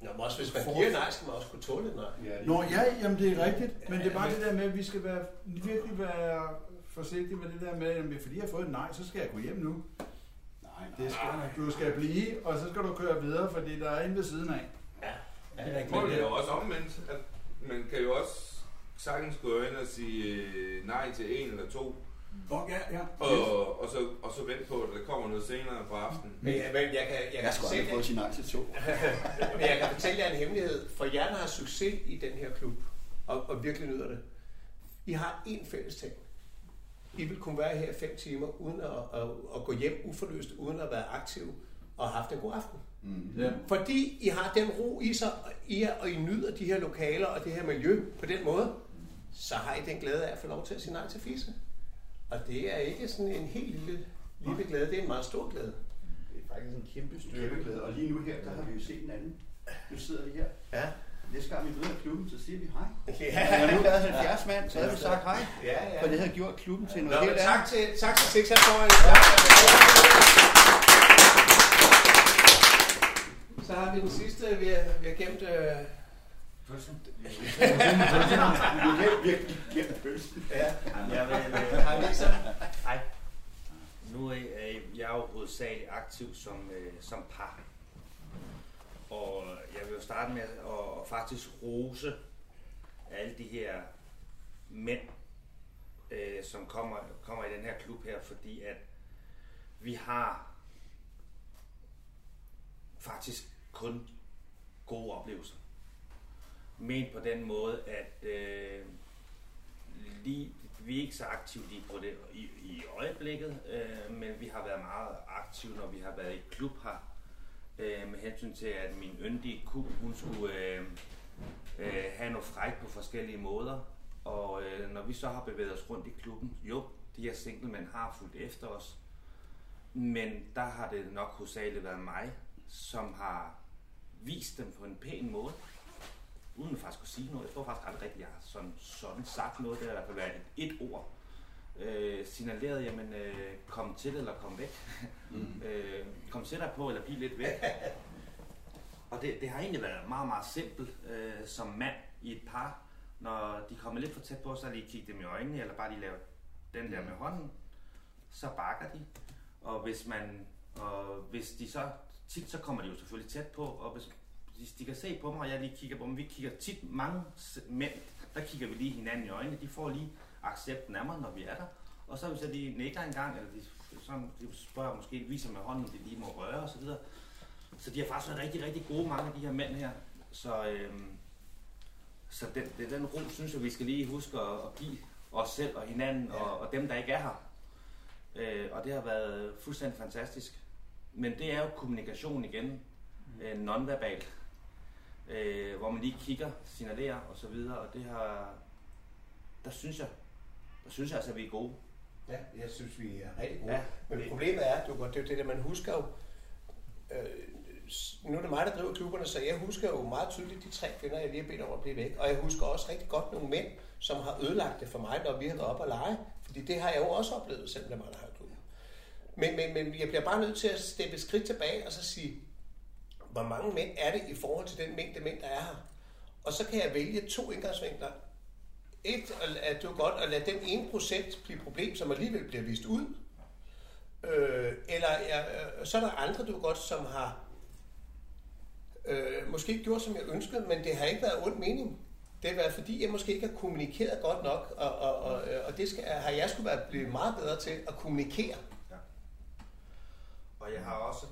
Nå, men også hvis man giver nej, skal man også kunne tåle et nej. Nå ja, jamen det er rigtigt, men det er bare det der med, at vi skal være, virkelig være forsigtige med det der med, at fordi jeg har fået et nej, så skal jeg gå hjem nu. Nej, Det skal, du skal blive, og så skal du køre videre, fordi der er en ved siden af. Det er rigtigt. Men det er jo også omvendt, at man kan jo også sagtens gå ind og sige øh, nej til en eller to, Nå, ja, ja. og, og, så, og så vente på, at der kommer noget senere på aftenen. Men, jeg, men jeg kan, jeg Jeg kan, skulle aldrig prøve at sige nej til to. men jeg kan fortælle jer en hemmelighed. For jer, der har succes i den her klub, og, og virkelig nyder det, I har én fælles ting. I vil kunne være her fem timer, uden at, at, at gå hjem uforløst, uden at være aktiv og have haft en god aften. Mm. Ja. Fordi I har den ro i sig, i jer, og I nyder de her lokaler og det her miljø på den måde, så har I den glæde af at få lov til at sige nej til fisse. Og det er ikke sådan en helt lille, lille glæde, det er en meget stor glæde. Det er faktisk en kæmpe styrke. Kæmpe glæde. Og lige nu her, der har vi jo set en anden. Nu sidder vi her. Ja. Næste gang vi møder klubben, så siger vi hej. Ja. Når nu været 70 mand, så havde vi sagt hej. Ja, ja. For det havde gjort klubben til Nå, noget men helt tak andet. til, tak til Six her foran. Så har vi den sidste, vi har, vi har gemt... Øh, Virkelig glemt pølsen. ja. Jeg vil, øh, Hej Lisa. Hej. Nu er jeg, jeg er jo hovedsageligt aktiv som, øh, som par. Og jeg vil jo starte med at at faktisk rose alle de her mænd, øh, som kommer, kommer i den her klub her, fordi at vi har faktisk kun gode oplevelser. Men på den måde, at øh, lige, vi er ikke så aktive lige på det i, i øjeblikket, øh, men vi har været meget aktive, når vi har været i klub her. Øh, med hensyn til, at min yndige ku, hun skulle øh, øh, have noget fræk på forskellige måder. Og øh, når vi så har bevæget os rundt i klubben, jo, de her singlemænd har fulgt efter os. Men der har det nok hovedsageligt været mig, som har vist dem på en pæn måde uden at faktisk at sige noget. Jeg tror faktisk aldrig rigtigt, jeg har sådan, sådan sagt noget. Det har i hvert fald været et, et ord. Øh, signaleret, jamen, øh, kom til eller kom væk. Mm. øh, kom dig på eller bliv lidt væk. Og det, det har egentlig været meget, meget simpelt øh, som mand i et par. Når de kommer lidt for tæt på, så lige kigge dem i øjnene, eller bare lige lave den der med hånden. Så bakker de. Og hvis man, og hvis de så, tit så kommer de jo selvfølgelig tæt på, og hvis de, de kan se på mig, og jeg lige kigger på dem. Vi kigger tit mange mænd, der kigger vi lige hinanden i øjnene. De får lige accepten af mig, når vi er der. Og så hvis jeg lige nikker en gang, eller de, sådan, de spørger måske, viser med hånden, de lige må røre og så videre. Så de har faktisk været rigtig, rigtig gode, mange af de her mænd her. Så, øhm, så den, det, den ro, synes jeg, vi skal lige huske at, at give os selv og hinanden, ja. og, og dem, der ikke er her. Øh, og det har været fuldstændig fantastisk. Men det er jo kommunikation igen, øh, nonverbalt, øh, hvor man lige kigger, signalerer og så videre, og det har, der synes jeg, der synes jeg altså, at vi er gode. Ja, jeg synes, vi er rigtig gode. Ja, Men det- problemet er, du, det er jo det, der man husker jo, øh, nu er det mig, der driver klubberne, så jeg husker jo meget tydeligt de tre kvinder, jeg lige har bedt om at blive væk. Og jeg husker også rigtig godt nogle mænd, som har ødelagt det for mig, når vi har været op og lege. Fordi det har jeg jo også oplevet, selvom er mig, der klubben. Men, men, men jeg bliver bare nødt til at steppe et skridt tilbage og så sige, hvor mange mænd er det i forhold til den mængde mænd, der er her? Og så kan jeg vælge to indgangsvinkler. Et, at det er godt at lade den ene procent blive problem, som alligevel bliver vist ud. Øh, eller ja, øh, så er der andre, du godt, som har øh, måske ikke gjort, som jeg ønskede, men det har ikke været ond mening. Det har været, fordi jeg måske ikke har kommunikeret godt nok, og, og, og, øh, og det skal, har jeg skulle være blevet meget bedre til at kommunikere. Ja. Og jeg har også,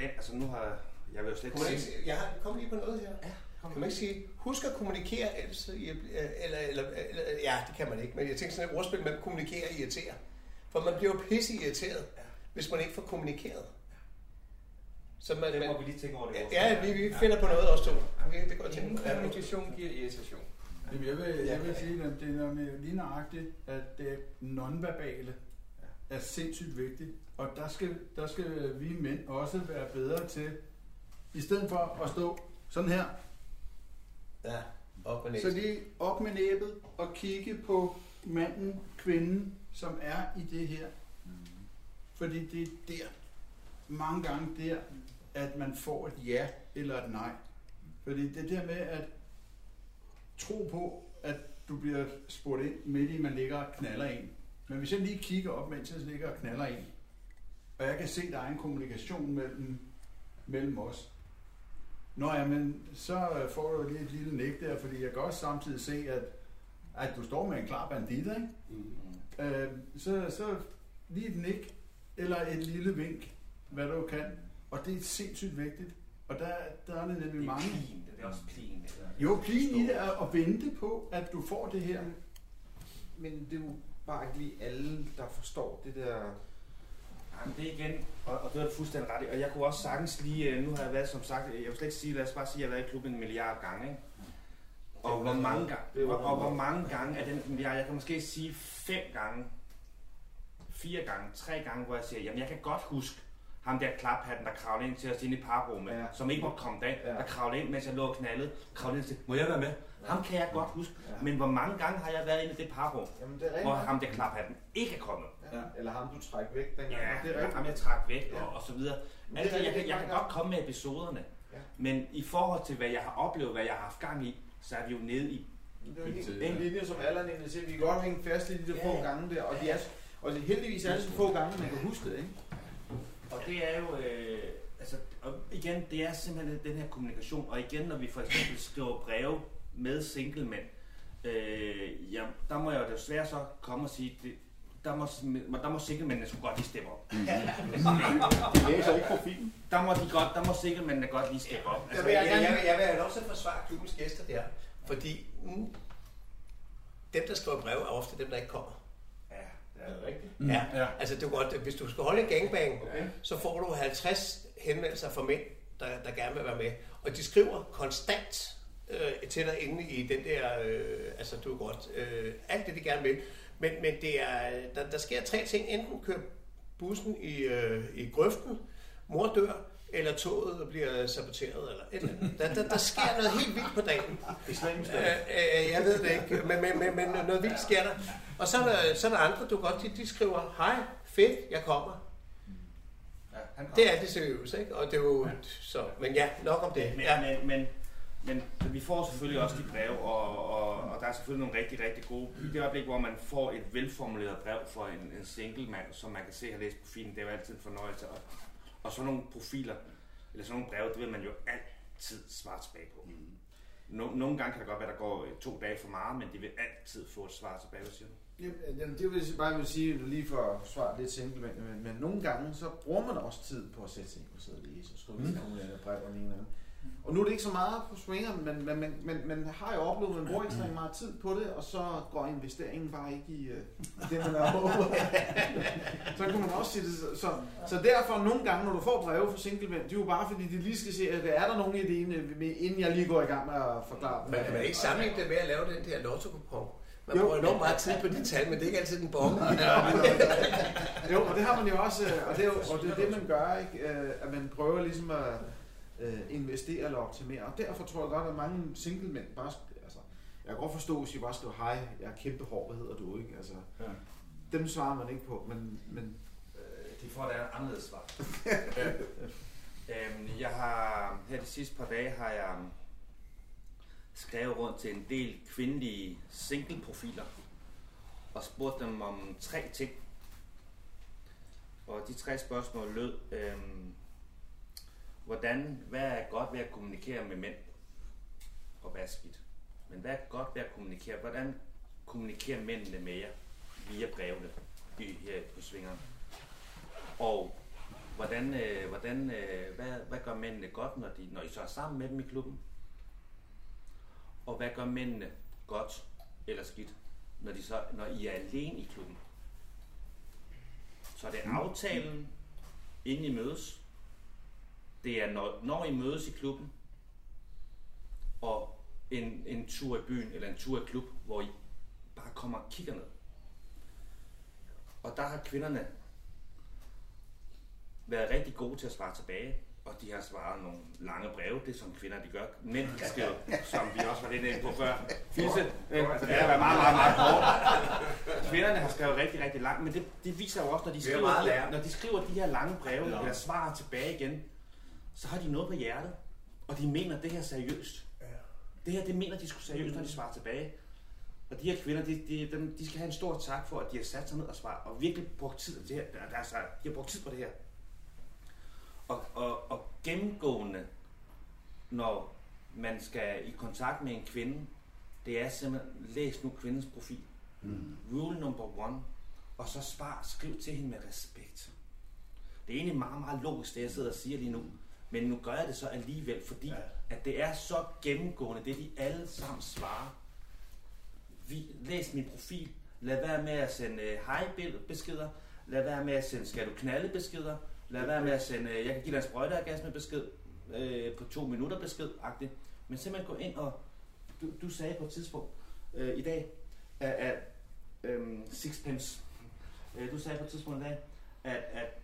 den, altså nu har jeg, vil jo slet ikke sige, jeg har kom lige på noget her. Ja, kom Kan man ikke sige, husk at kommunikere, I- eller, eller, eller, ja, det kan man ikke, men jeg tænker sådan et ordspil mellem kommunikere og irritere. For man bliver jo pisse irriteret, hvis man ikke får kommunikeret. Så man, det må man, vi lige tænke over det. ja, vi, vi finder på noget også to. Okay, det går jeg Ingen. Ja, kommunikation giver irritation. Jamen, jeg vil, jeg vil sige, at det er nemlig lige nøjagtigt, at det nonverbale er sindssygt vigtigt. Og der skal, der skal vi mænd også være bedre til, i stedet for at stå sådan her, Ja, op ned. så lige op med næbet og kigge på manden, kvinden, som er i det her. Fordi det er der, mange gange der, at man får et ja eller et nej. Fordi det der med at tro på, at du bliver spurgt ind midt i, man ligger og knaller en. Men hvis jeg lige kigger op, mens jeg ligger og knaller en, og jeg kan se, der er en kommunikation mellem, mellem os, Nå ja, men så øh, får du lige et lille nik der, fordi jeg kan også samtidig se, at, at du står med en klar bandit, ikke? Mm. Øh, så, så lige et nik, eller et lille vink, hvad du kan. Og det er sindssygt vigtigt. Og der, der er det nemlig Det er mange. clean, det er også clean. Det der. Jo, bliv i det er at vente på, at du får det her. Men det er jo bare ikke lige alle, der forstår det der... Jamen, det er igen, og, og det er fuldstændig ret. Og jeg kunne også sagtens lige, øh, nu har jeg været, som sagt, jeg vil slet ikke sige, lad os bare sige, at jeg har været i klubben en milliard gange, ikke? Og hvor mange gange, og, og hvor mange gange er den milliard, jeg kan måske sige fem gange, fire gange, tre gange, hvor jeg siger, jamen jeg kan godt huske, ham der klaphatten, der kravlede ind til os inde i parrummet, ja. som ikke måtte komme derind, ja. der kravlede ind, mens jeg lå og knaldede, kravlede ind til, må jeg være med? Ham kan jeg godt huske, ja. men hvor mange gange har jeg været inde i det parrum, Jamen, det er hvor ham der klaphatten ikke er kommet? Ja. Eller ham, du trækker væk dengang. Ja, det er ham jeg trak væk Ja. og, og så videre. Er Altså, jeg, kan, jeg kan godt komme med episoderne, Ja. men i forhold til, hvad jeg har oplevet, hvad jeg har haft gang i, så er vi jo nede i Det er helt- en linje, som Allan egentlig siger, vi kan godt hænge fast i de der få Ja. gange der, og, de er, og det, heldigvis er det så få gange, man kan huske det, ikke? Og det er jo, øh, altså, og igen, det er simpelthen den her kommunikation. Og igen, når vi for eksempel skriver breve med singlemænd, øh, ja, der må jeg jo desværre så komme og sige, det, der må, der må singlemændene sgu godt lige steppe op. De læser ikke profilen. Der må, de godt, der må singlemændene godt lige steppe op. Altså, jeg, jeg, jeg, vil- jeg vil have lov til at forsvare klubbens gæster der, fordi mm, dem, der skriver brev, er ofte dem, der ikke kommer. Er det rigtigt? Mm. Ja. ja, altså det er godt, hvis du skal holde en gangbang, okay. så får du 50 henvendelser fra mænd, der, der gerne vil være med. Og de skriver konstant øh, til dig inde i den der, øh, altså du er godt, øh, alt det de gerne vil. Men, men det er, der, der sker tre ting. Enten kører bussen i, øh, i grøften, mor dør, eller toget bliver saboteret, eller et eller andet. Der, der, der sker noget helt vildt på dagen. Islamisk Øh, øh, jeg ved det ikke, men, men, men, men noget vildt sker der. Og så er der, så er der andre, du godt, de, de skriver, hej, fedt, jeg kommer. Ja, han Det er det seriøse, ikke? Og det er jo, så, men ja, nok om det. Men, Ja. men, men, men vi får selvfølgelig også de brev, og, og, og der er selvfølgelig nogle rigtig, rigtig gode. I det øjeblik, hvor man får et velformuleret brev fra en, en single mand, som man kan se har læst profilen, det er jo altid en fornøjelse. Og, og sådan nogle profiler, eller sådan nogle breve, det vil man jo altid svare tilbage på. No, nogle gange kan det godt være, der går øh, to dage for meget, men de vil altid få et svar tilbage, hvad siger du? Jamen, det vil jeg bare vil sige, lige for at svare lidt simpelt, men, men, men nogle gange, så bruger man også tid på at sætte sig ind og sidde og læse og skrive mm. nogle af brev og en eller anden. Og nu er det ikke så meget på swingeren, men, men, men, men, men har jo oplevet, at man bruger ekstremt meget tid på det, og så går investeringen bare ikke i, øh, i det, man håbet. så kunne man også sige det. Så, så, derfor nogle gange, når du får breve fra singlemænd, det er jo bare fordi, de lige skal se, at er der nogen i det ene, med- inden jeg lige går i gang med at forklare dem. Man kan man ikke sammenligne det med at lave den der lotto-kupon. Man Jo. bruger enormt meget tid på de tal, men det er ikke altid den bonge. Jo, og det har man jo også, øh, og det er, jo, og det, er det, man gør, ikke? Øh, at man prøver ligesom at øh, investere eller optimere. Og derfor tror jeg godt, at mange singlemænd bare, sk- altså, jeg kan godt forstå, hvis I bare skriver, hej, jeg er kæmpe hård, hvad hedder du, ikke? Altså, Ja. dem svarer man ikke på, men, men Øh, de får da et anderledes svar. øhm, jeg har, her de sidste par dage har jeg skrevet rundt til en del kvindelige single-profiler og spurgt dem om tre ting. Og de tre spørgsmål lød, øhm, hvordan, hvad er godt ved at kommunikere med mænd, og hvad er skidt? Men hvad er godt ved at kommunikere? Hvordan kommunikerer mændene med jer via brevene i, her på svingerne? Og hvordan, øh, hvordan, øh, hvad, hvad gør mændene godt, når, de, når I så er sammen med dem i klubben? Og hvad gør mændene godt eller skidt, når, de så, når I er alene i klubben? Så er det aftalen, inden I mødes. Det er, når, når I mødes i klubben. Og en, en tur i byen, eller en tur i klub, hvor I bare kommer og kigger ned. Og der har kvinderne været rigtig gode til at svare tilbage, og de har svaret nogle lange breve, det er som kvinder de gør. Mænd de skriver, som vi også var lidt inde på før, fisse, øh, det har været meget, meget, meget kort. Kvinderne har skrevet rigtig, rigtig langt, men det, det viser jo også, når de, er skriver når de skriver de her lange breve, eller svarer tilbage igen, så har de noget på hjertet, og de mener det her seriøst. Det her, det mener de skulle seriøst, når de svarer tilbage. Og de her kvinder, de, de, dem, de skal have en stor tak for, at de har sat sig ned og svaret, og virkelig brugt tid til det her. Der, der, er så- de har brugt tid på det her. Og, og, og gennemgående, når man skal i kontakt med en kvinde, det er simpelthen, læs nu kvindens profil. Mm. Rule number one. Og så svar, skriv til hende med respekt. Det er egentlig meget, meget logisk, det jeg sidder og siger lige nu. Men nu gør jeg det så alligevel, fordi ja. at det er så gennemgående, det de alle sammen svarer. Vi, læs min profil, Lad være med at sende øh, hej-beskeder. Lad være med at sende skal du knalde beskeder. Lad være med at sende, øh, jeg kan give dig en sprøjteorgasme med besked, øh, på to minutter besked -agtigt. Men simpelthen gå ind og, du, du sagde på et tidspunkt øh, i dag, at, at øh, sixpence, øh, du sagde på et tidspunkt i dag, at, at,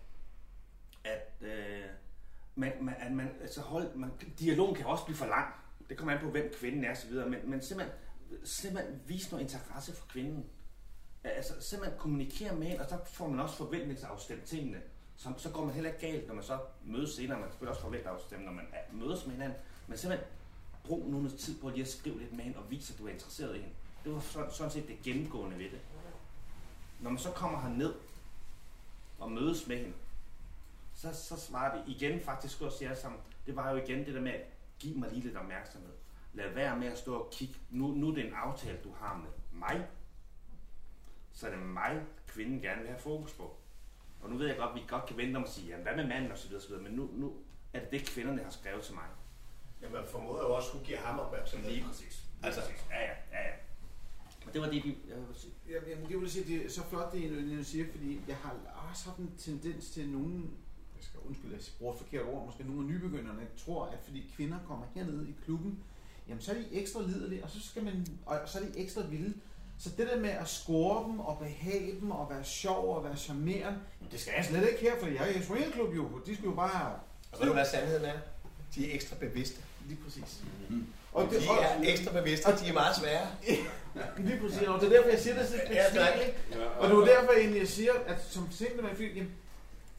at øh, man, man, at man, altså hold, man, dialogen kan også blive for lang. Det kommer an på, hvem kvinden er osv. Men, men simpelthen, simpelthen vise noget interesse for kvinden. Altså simpelthen kommunikere med hende, og så får man også forventningsafstemt tingene. Så, så går man heller ikke galt, når man så mødes senere. Man selvfølgelig også forventningsafstemme, når man er, mødes med hinanden. Men simpelthen brug nogle tid på lige at skrive lidt med hende og vise, at du er interesseret i hende. Det var sådan, sådan set det gennemgående ved det. Når man så kommer herned og mødes med hende, så, så svarer vi igen faktisk også jer sammen. Det var jo igen det der med, at give mig lige lidt opmærksomhed. Lad være med at stå og kigge. Nu, nu er det en aftale, du har med mig. Så er det mig, kvinden gerne vil have fokus på. Og nu ved jeg godt, at vi godt kan vente om at sige, jamen, hvad med manden og så videre, så videre. Men nu, nu er det det, kvinderne har skrevet til mig. Jamen, jeg formoder jo også, at hun giver ham opmærksomhed. Lige præcis. Lige Altså- præcis. Ja, ja, ja, ja. Og det var det, de, jeg vil sige. Jamen, jamen, det vil sige, det er så flot, det er, du siger, fordi jeg har også haft en tendens til nogen, at jeg bruger et forkert ord, måske nogle af nybegynderne tror, at fordi kvinder kommer hernede i klubben, jamen så er de ekstra liderlige, og så, skal man, og så er de ekstra vilde. Så det der med at score dem og behage dem og være sjov og være charmerende, jamen det skal jeg slet ikke her, for jeg er i swingerklub jo. De skal jo bare... Og ved du, hvad sandheden er? De er ekstra bevidste. Lige præcis. Og de er ekstra bevidste, og de er meget svære. Lige præcis, og det er derfor, jeg siger det sådan Ja, det er ikke? Og det var derfor jeg siger, at som man jamen,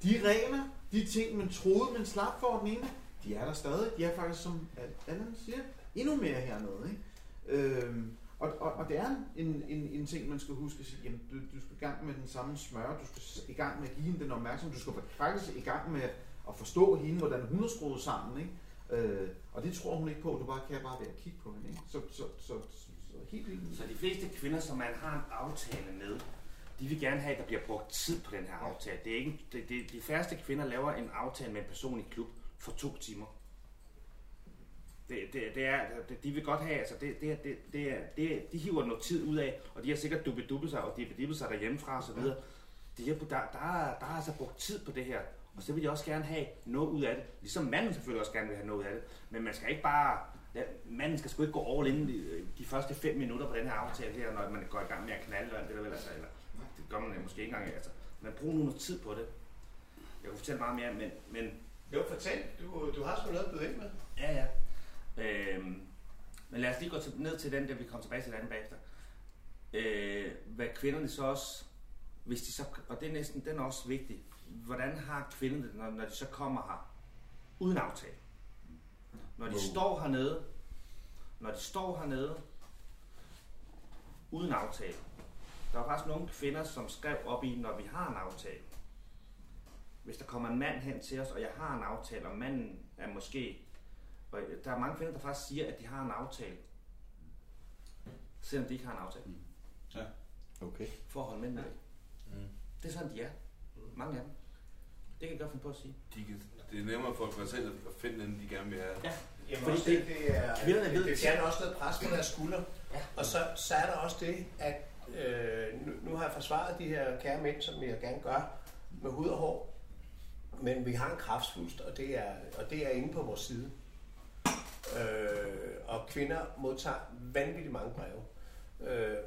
de regler, de ting, man troede, man slap for den ene, de er der stadig. De er faktisk, som Allan siger, endnu mere hernede. Ikke? Øhm, og, og, og det er en, en, en ting, man skal huske at sige, jamen, du, du skal i gang med den samme smør, du skal i gang med at give hende den opmærksomhed, du skal faktisk i gang med at forstå hende, hvordan hun er skruet sammen. Ikke? Øh, og det tror hun ikke på, du bare kan bare ved at kigge på hende. Ikke? Så, så, så, så, så helt vildt. Så de fleste kvinder, som man har en aftale med, de vil gerne have, at der bliver brugt tid på den her aftale. Det er ikke, det, det, de færreste kvinder laver en aftale med en person i klub for to timer. Det, det, det er, det, de vil godt have, altså det, det, det, det, er, det, de hiver noget tid ud af, og de har sikkert dubbet sig, og de sig derhjemmefra og så videre. De har, der, der, er, der er altså brugt tid på det her, og så vil de også gerne have noget ud af det. Ligesom manden selvfølgelig også gerne vil have noget ud af det. Men man skal ikke bare... Ja, manden skal sgu ikke gå all in de, de første fem minutter på den her aftale her, når man går i gang med at knalde eller det der vel, altså, eller, gør man måske ikke engang, altså. Men brug nu noget tid på det. Jeg kunne fortælle meget mere, men, men Jo, fortæl. Du, du har sgu noget at byde ind med. Ja, ja. Øhm, men lad os lige gå til, ned til den, der vi kommer tilbage til den anden bagefter. Øh, hvad kvinderne så også, hvis de så, og det er næsten, den er også vigtig, hvordan har kvinderne det, når, når de så kommer her, uden aftale? Når de står hernede, når de står hernede, uden aftale. Der er faktisk nogle kvinder, som skrev op i, når vi har en aftale. Hvis der kommer en mand hen til os, og jeg har en aftale, og manden er måske og der er mange kvinder, der faktisk siger, at de har en aftale. Selvom de ikke har en aftale. Okay. For at holde mændene væk. Mm. Det er sådan, de er. Mange af dem. Det kan jeg godt finde på at sige. De kan, det er nemmere for sig selv at finde den, de gerne vil have. Ja. Jamen, Fordi også det- det, det, er, kvinderne det, ved- det fjerner også noget pres på deres skuldre. Ja. Og så, så er der også det, at øh, nu, nu har jeg forsvaret de her kære mænd, som jeg gerne gør, med hud og hår. Men vi har en kraftsvulst, og det er, og det er inde på vores side. Øh, og kvinder modtager vanvittigt mange breve. Øh,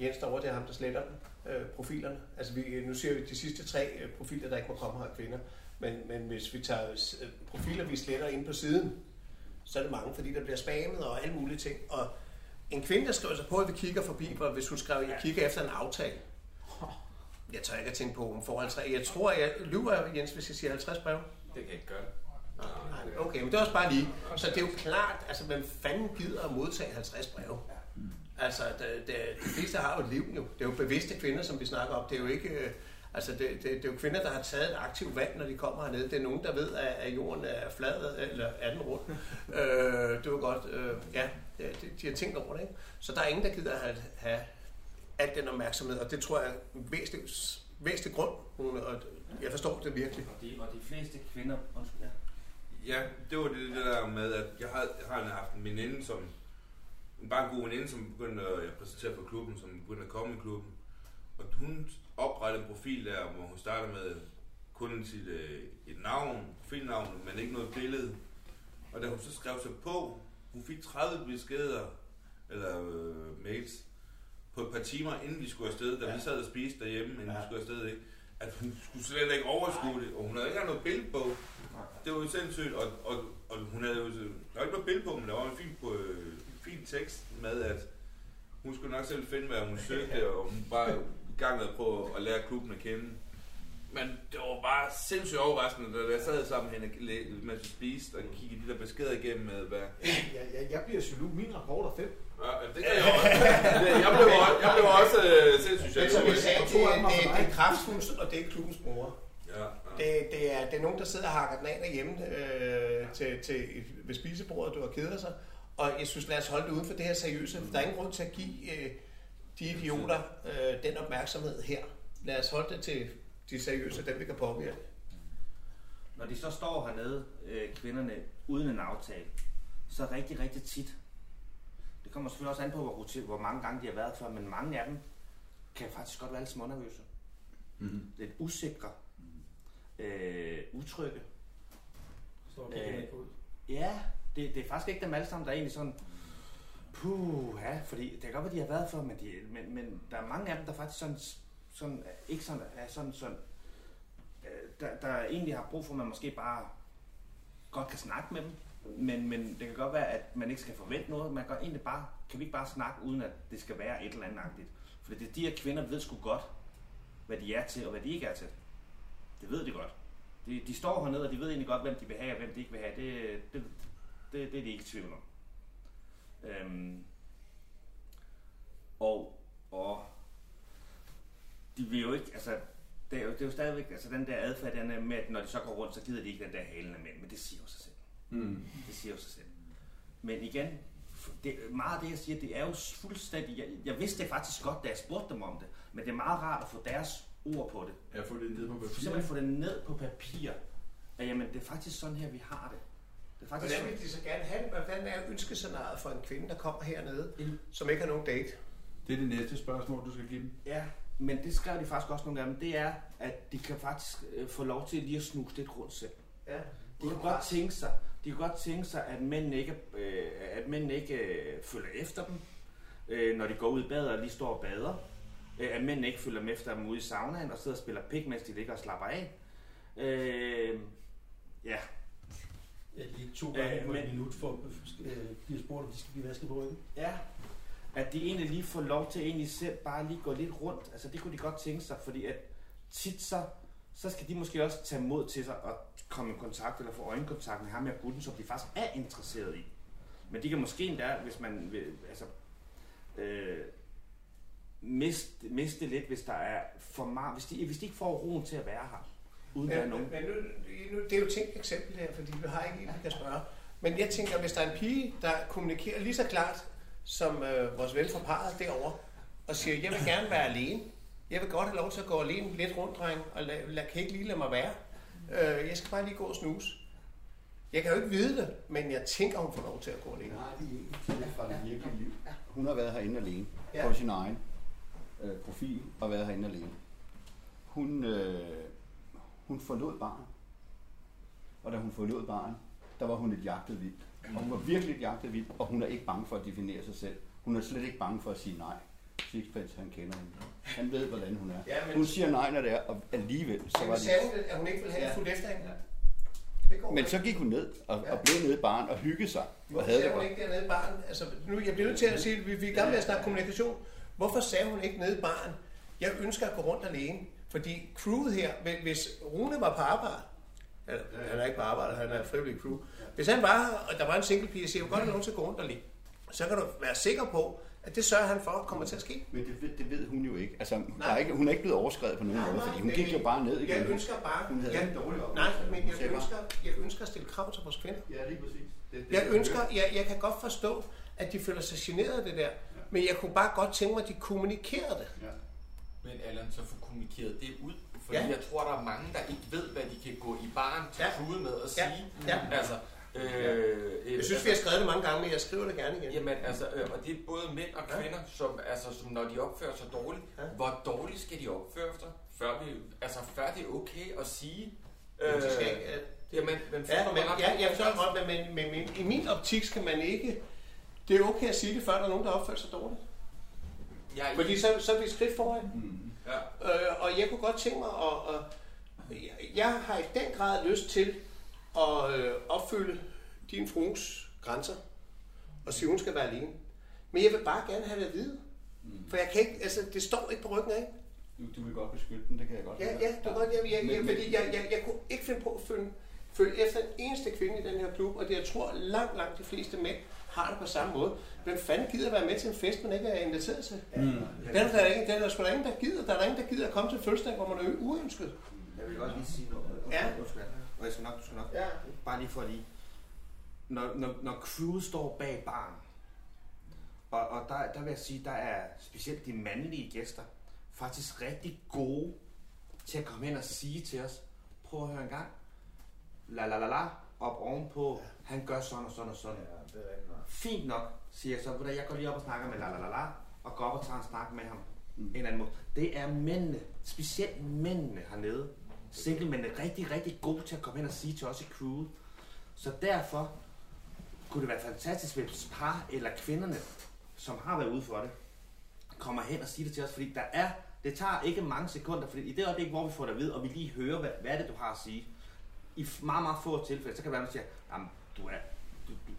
Jens derovre, det er ham, der sletter dem, øh, profilerne. Altså vi, nu ser vi de sidste tre øh, profiler, der ikke må komme her kvinder. Men, men hvis vi tager øh, øh profiler, vi sletter ind på siden, så er det mange, fordi der bliver spammet og alle mulige ting. Og en kvinde, der skriver sig på, at vi kigger forbi, hvor hvis hun skrev, at jeg kigger efter en aftale. Jeg tør ikke at tænke på, om får 50. Jeg tror, jeg lyver, Jens, hvis jeg siger 50 brev. Det kan ikke gøre. Nej, Okay, men det er også bare lige. Så det er jo klart, altså hvem fanden gider at modtage 50 breve? Altså, det, det, de fleste har jo et liv jo. Det er jo bevidste kvinder, som vi snakker om. Det er jo ikke... Altså, det, det, det er jo kvinder, der har taget et aktivt valg, når de kommer hernede. Det er nogen, der ved, at, at jorden er flad, eller er den rund. øh, det jo godt... Øh, ja, det, det, de har tænkt over det, ikke? Så der er ingen, der gider at have, have al den opmærksomhed, og det tror jeg er en væsentlig, væsentlig grund. Og jeg forstår det virkelig. Og de, og de fleste kvinder... Undskyld, ja. Ja, det var det, det der med, at jeg har, jeg har haft en veninde, som, en bare en god veninde, som begyndte at jeg præsentere for klubben, som begyndte at komme i klubben. og hun oprettede en profil der, hvor hun starter med kun sit øh, et navn, profilnavn, men ikke noget billede. Og da hun så skrev sig på, hun fik 30 beskeder, eller øh, mails, på et par timer, inden vi skulle afsted, da ja. vi sad og spiste derhjemme, inden ja. vi skulle afsted, ikke? at hun skulle slet ikke overskue det, og hun havde ikke engang noget billede på. Det var jo sindssygt, og, og, og hun havde jo, der var ikke noget billede på, men der var en fin, på, øh, fin tekst med, at hun skulle nok selv finde, hvad hun søgte, og hun bare gang med på at lære klubben at kende. Men det var bare sindssygt overraskende, da jeg sad sammen med hende, mens vi spiste, og kiggede de der beskeder igennem med, hvad... Jeg, jeg, jeg bliver jaloux. Min rapport er fem. Ja, det kan jeg også. Jeg blev, også- jeg blev også øh, sindssygt Men som jeg sagde, det, det, det er krafthus, og det er klubbens bror. Ja, ja. Det, det, er, det er nogen, der sidder og hakker den af derhjemme øh, til, til, ved spisebordet, du har kedet sig. Og jeg synes, lad os holde det uden for det her seriøse. Der er ingen grund til at give øh, de idioter øh, den opmærksomhed her. Lad os holde det til de seriøse, dem vi kan påvirke. Når de så står hernede, øh, kvinderne, uden en aftale, så rigtig, rigtig tit. Det kommer selvfølgelig også an på, hvor, rutin- hvor mange gange de har været før, men mange af dem kan faktisk godt være lidt smånervøse. Mm-hmm. Lidt usikre. Øh, utrygge. Så kigger Øh. Ja, det, det er faktisk ikke dem alle sammen, der er egentlig sådan, puh, ja, fordi det kan godt være, de har været for, men, de, men, men der er mange af dem, der faktisk sådan, sådan ikke sådan, er sådan, sådan øh, der, der egentlig har brug for, at man måske bare godt kan snakke med dem, men, men det kan godt være, at man ikke skal forvente noget. Man kan egentlig bare, kan vi ikke bare snakke, uden at det skal være et eller andet agtigt. For det, de her kvinder ved sgu godt, hvad de er til, og hvad de ikke er til. Det ved de godt. De, de står hernede, og de ved egentlig godt, hvem de vil have, og hvem de ikke vil have. Det, det, det, det er de ikke i tvivl om. Øhm, og, og de vil jo ikke, altså, det er jo, det er jo stadigvæk, altså den der adfærd, den er med, at når de så går rundt, så gider de ikke den der halen af mænd, men det siger jo sig selv. Mm. Det siger jo sig selv. Men igen, det, meget af det, jeg siger, det er jo fuldstændig... Jeg, jeg vidste det faktisk godt, da jeg spurgte dem om det, men det er meget rart at få deres ord på det. Jeg får det ned på papir. simpelthen få det ned på papir. At jamen, det er faktisk sådan her, vi har det. Det er faktisk Hvordan vil de så gerne have det? Hvordan er ønskescenariet for en kvinde, der kommer hernede, som ikke har nogen date? Det er det næste spørgsmål, du skal give dem. Ja, men det skrev de faktisk også nogle gange, det er, at de kan faktisk øh, få lov til lige at snuse lidt rundt selv. Ja. De kan godt tænke sig, de kan godt tænke sig, at mændene ikke, øh, at mændene ikke øh, følger efter dem, øh, når de går ud i badet og lige står og bader. Øh, at mændene ikke følger med efter dem ude i saunaen og sidder og spiller pik, mens de ligger og slapper af. Øh, ja, Ja, lige to gange Øh, på et minut for øh, bliver spurgt, om de skal blive vasket på ryggen. ja. At de egentlig lige får lov til egentlig selv bare lige gå lidt rundt. Altså det kunne de godt tænke sig, fordi at tit så, så skal de måske også tage mod til sig og komme i kontakt eller få øjenkontakt med ham her gutten, som de faktisk er interesseret i. Men de kan måske endda, hvis man vil, altså, øh, miste, miste lidt, hvis der er for meget, hvis de, hvis de ikke får roen til at være her, uden at der er Men, nogen. men nu, nu, det er jo tænkt eksempel her, fordi vi har ikke en, vi kan spørge. Men jeg tænker, hvis der er en pige, der kommunikerer lige så klart som øh, vores ven fra parret derovre, og siger, jeg vil gerne være alene. Jeg vil godt have lov til at gå alene lidt rundt, dreng, og lad, lad, kan ikke lige lade mig være. Øh, jeg skal bare lige gå og snuse. Jeg kan jo ikke vide det, men jeg tænker, hun får lov til at gå alene. Nej, det er ikke fra det virkelige liv. Hun har været herinde alene ja. på sin egen øh, profil og været herinde alene. Hun, øh, hun forlod barnet. Og da hun forlod barnet, der var hun et jagtet vildt. Og hun var virkelig et jagtet vildt, og hun er ikke bange for at definere sig selv. Hun er slet ikke bange for at sige nej. Sixpence, han kender hende. Han ved, hvordan hun er. Ja, men- Hun siger nej, når det er, og alligevel, så var det... sagde hun, at hun ikke ville have Ja. fuldt efter hende? Ja. Men så gik hun ned og, Ja. og blev nede i baren og hyggede sig. Hvorfor havde sagde hun ikke dernede i baren? Altså, nu, jeg bliver nødt til at sige, at vi, vi er i gang med at snakke kommunikation. Hvorfor sagde hun ikke nede i baren, jeg ønsker at gå rundt alene? Fordi crewet her, hvis- Rune var på arbejde, eller, han er ikke på arbejde, han er frivillig crew. Hvis han var her, og der var en single pige, og siger, godt have nogen til at gå rundt alene, så kan du være sikker på, at det sørger han for, kommer til at ske. Men det ved, det ved hun jo ikke. Altså, der Nej. er ikke, hun er ikke blevet overskrevet på nogen Nej, måde, nej, fordi hun gik jo bare ned igen. Jeg ønsker bare... Hun havde jeg, en dårlig Nej, oplevelse. men jeg ønsker, jeg ønsker at stille krav til vores kvinder. Ja, lige præcis. Det, det, Jeg ønsker, jeg, jeg kan godt forstå, at de føler sig generet af det der, men jeg kunne bare godt tænke mig, at de kommunikerede det. Ja. Men Allan, så kommunikeret det ud. Fordi Ja. ja. jeg tror, der er mange, der ikke ved, hvad de kan gå i baren til Ja. ja. med og Ja. sige. Ja. Altså, Øh, Jeg synes, vi har skrevet det mange gange, men jeg skriver det gerne igen. Jamen, altså, øh, og det er både mænd og kvinder, som, altså, som når de opfører sig dårligt, Ja. hvor dårligt skal de opføre sig, før, vi, altså, før det er okay at sige... Men de skal ikke, øh, jamen, men Ja, men, ja, jeg forstår godt, men, men, men, men i min optik skal man ikke... Det er okay at sige det, før der er nogen, der opfører sig dårligt. Er Fordi så, så er vi et skridt foran. Mm. Ja. Øh, og jeg kunne godt tænke mig at... at jeg- har i den grad lyst til at øh, opfylde din fruens grænser og sige, hun skal være alene. Men jeg vil bare gerne have det at vide. For jeg kan ikke, altså, det står ikke på ryggen af. Du, du vil godt beskytte den, det kan jeg godt Ja, ja, det er godt, jeg, jeg, jeg, fordi jeg, jeg, jeg kunne ikke finde på at følge, følge efter en eneste kvinde i den her klub, og det jeg tror langt, langt de fleste mænd har det på samme måde. Hvem fanden gider være med til en fest, man ikke er inviteret til? Mm. Den er der ikke, den er der sgu da ingen, der gider. Der er der ingen, der gider at komme til fødselsdag, hvor man er uønsket. Jeg vil godt lige sige noget. Ja. Og jeg skal nok, du skal nok. Ja. Bare lige for lige. Når, når, når crewet står bag baren, og, og der, der vil jeg sige, der er specielt de mandlige gæster faktisk rigtig gode til at komme hen og sige til os, prøv at høre en gang, la la la la, op ovenpå, han gør sådan og sådan og sådan. Ja, det er rigtigt nok. Fint nok, siger jeg så. Ved du, Jeg går lige op og snakker med la la la la, og går op og tager en snak med ham. Mm. En anden måde. Det er mændene, specielt mændene hernede, singlemændene, rigtig, rigtig gode til at komme hen og sige til os i crewet. Så derfor kunne det være fantastisk, hvis par eller kvinderne, som har været ude for det, kommer hen og siger det til os, fordi der er, det tager ikke mange sekunder, fordi i det øjeblik, hvor vi får det at vide, og vi lige hører, hvad, hvad er det, du har at sige, i meget, meget få tilfælde, så kan det være, at man siger, jamen, du er, du, du,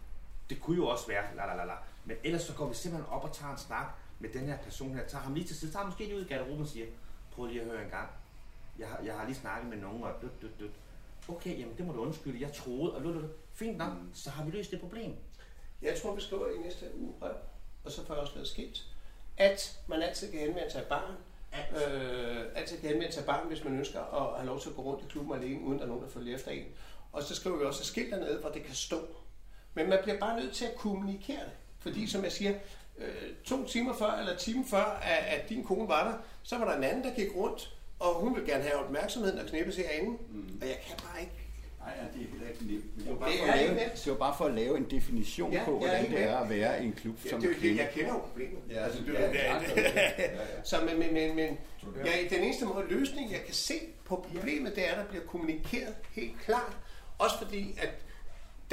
det kunne jo også være, la la la la. Men ellers så går vi simpelthen op og tager en snak med den her person her, tager ham lige til side, tager ham måske lige ud i garderoben og siger, prøv lige at høre en gang, jeg har, jeg har lige snakket med nogen, og dut, dut, dut. Okay, jamen det må du undskylde, jeg troede, og lut, lut. fint nok, mm. så har vi løst det problem. Jeg tror, vi skriver i næste uge brev, og så får jeg også lavet skilt, at man altid kan henvende sig af barn, øh, altid kan henvende sig barn, hvis man ønsker at have lov til at gå rundt i klubben alene, uden der er nogen, der følger efter en. Og så skriver vi også et skilt dernede, hvor det kan stå. Men man bliver bare nødt til at kommunikere det. Fordi som jeg siger, øh, to timer før, eller timen før, at, at din kone var der, så var der en anden, der gik rundt, og hun vil gerne have opmærksomheden og knippe sig herinde. Mm. Og jeg kan bare ikke. Nej, ja, det er heller ikke nemt. Men Det var bare, Det for er at lave, det var bare for at lave en definition Ja, på, er hvordan det er at være i en klub Ja, som det er kvinde. jeg kender jo problemet. Ja, altså, det, ja, det, ja, det, ja, ja. Så men, men, men, men ja, den eneste måde løsning, jeg kan se på problemet, det er, at der bliver kommunikeret helt klart. Også fordi, at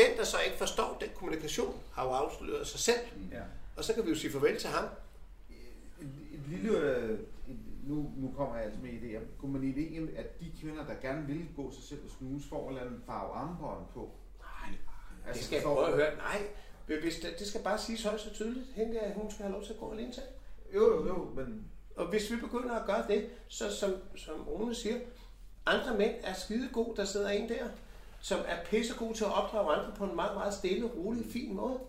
den, der så ikke forstår den kommunikation, har jo afsløret sig selv. Ja. Og så kan vi jo sige farvel til ham. Et, et lille... øh, Et, nu, nu kommer jeg altså med idéer. Kunne man ideen, at de kvinder, der gerne vil gå sig selv og snuse, får en eller anden farve armbånd på? Nej, det skal jeg prøve at høre. Nej, hvis det, det skal bare siges højt så tydeligt. Hende hun skal have lov til at gå alene til. Jo, jo, jo, men Og hvis vi begynder at gøre det, så som, som Rune siger, andre mænd er skide gode, der sidder en der, som er pissegod til at opdrage andre på en meget, meget stille, rolig, fin måde.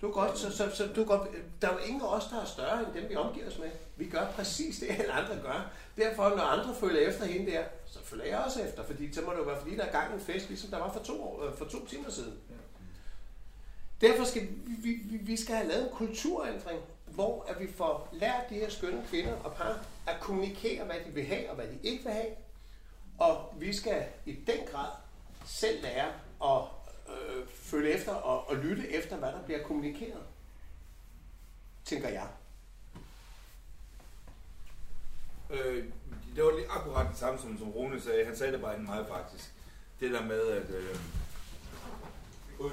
Du er godt, så, så, så du er godt, der er jo ingen af os, der er større end dem, vi omgiver os med. Vi gør præcis det, alle andre gør. Derfor, når andre følger efter hende der, så følger jeg også efter, fordi så må det jo være, fordi der er gang i en fest, ligesom der var for to, år, øh, for to timer siden. Derfor skal vi, vi, vi- vi skal have lavet en kulturændring, hvor at vi får lært de her skønne kvinder og par at kommunikere, hvad de vil have og hvad de ikke vil have. Og vi skal i den grad selv lære at øh, følge efter og, og lytte efter, hvad der bliver kommunikeret. Tænker jeg. Øh, det var lige akkurat det samme, som, som Rune sagde. Han sagde det bare ikke meget faktisk. Det der med, at... Øh, Ui.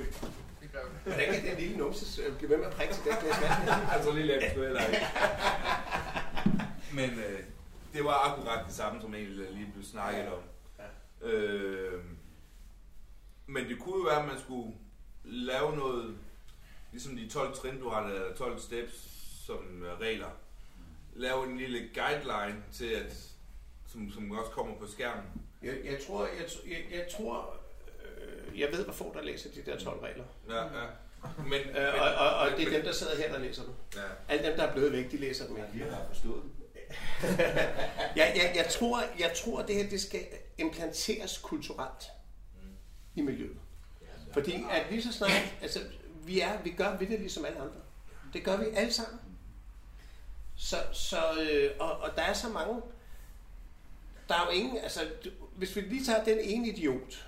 Hvordan kan den lille numse øh, blive ved med at prikke til den vand? altså lige lidt sgu heller ikke. Men øh, det var akkurat det samme, som egentlig lige blev snakket om. Øh, men det kunne jo være, at man skulle lave noget, ligesom de 12 trin, du har lavet, 12 steps som regler. Lave en lille guideline til, at, som, som også kommer på skærmen. Jeg, jeg tror, jeg, jeg, jeg tror, øh, jeg ved, hvor få der læser de der 12 regler. Ja, ja. Men, Øh, og, og, og det er dem, der sidder her, der læser dem. Ja. Alle dem, der er blevet væk, de læser dem ikke. Vi har forstået den. jeg, jeg, jeg, tror, jeg tror, det her det skal implanteres kulturelt i miljøet. Fordi at lige så snart, altså, vi, er, vi gør ved det ligesom alle andre. Det gør vi alle sammen. Så, så øh, og, og der er så mange, der er jo ingen, altså, du- hvis vi lige tager den ene idiot,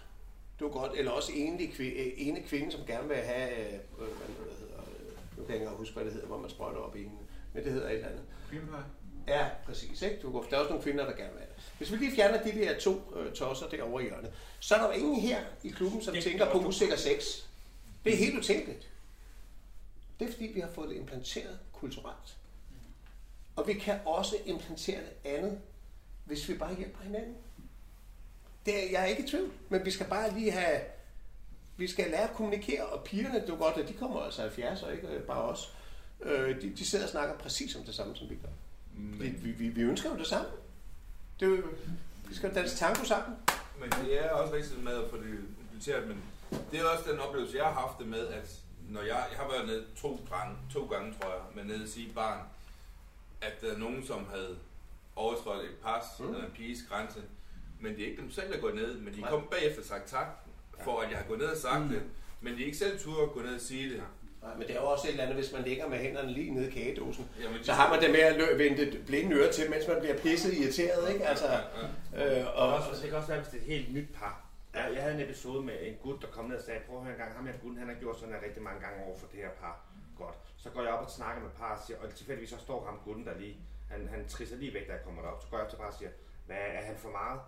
Du godt, eller også enlig kvinde, øh, ene kvinde, som gerne vil have, øh, hvad det hedder, øh, nu kan jeg ikke huske, hvad det hedder, hvor man sprøjter op i en, men det hedder et eller andet. Kvindepej. Ja, præcis. Ikke? Du, der er også nogle kvinder, der gerne vil have det. Hvis vi lige fjerner de der to øh, tosser derovre i hjørnet, så er der jo ingen her i klubben, som Det- tænker det på usikker sex. Det er helt utænkeligt. Det er fordi, vi har fået det implanteret kulturelt. Og vi kan også implantere det andet, hvis vi bare hjælper hinanden. Det er, jeg er ikke i tvivl, men vi skal bare lige have... Vi skal lære at kommunikere, og pigerne, det er godt, at de kommer altså 70 og ikke bare os. Øh, de, de sidder og snakker præcis om det samme, som vi gør. Vi, vi, vi, vi ønsker jo det samme. Det er jo, vi skal danse tango sammen. Men det er også vigtigt med at få det implementeret, men det er også den oplevelse, jeg har haft det med, at når jeg, jeg har været nede to gange, to gange tror jeg, med nede at sige barn, at der er nogen, som havde overtrådt et pas Mm. eller en piges grænse, men det er ikke dem selv, der går ned, men de kom bagefter og sagt tak, for at jeg har gået ned og sagt Mm. mm. det, men de er ikke selv turde at gå ned og sige det. Nej, men det er jo også et eller andet, hvis man ligger med hænderne lige nede i kagedåsen. Jamen, Så har man det med at lø- vende det blinde øre til, mens man bliver pisset irriteret, ikke? Altså, Ja, ja. øh, Og det kan også være, hvis det er et helt nyt par. Jeg, jeg havde en episode med en gut, der kom ned og sagde, prøv at høre en gang, ham her gutten, han har gjort sådan her rigtig mange gange over for det her par. Godt. Så går jeg op og snakker med par og siger, og tilfældigvis så står ham gutten der lige, han, han trisser lige væk, da jeg kommer derop. Så går jeg op til par og siger, hvad er han for meget?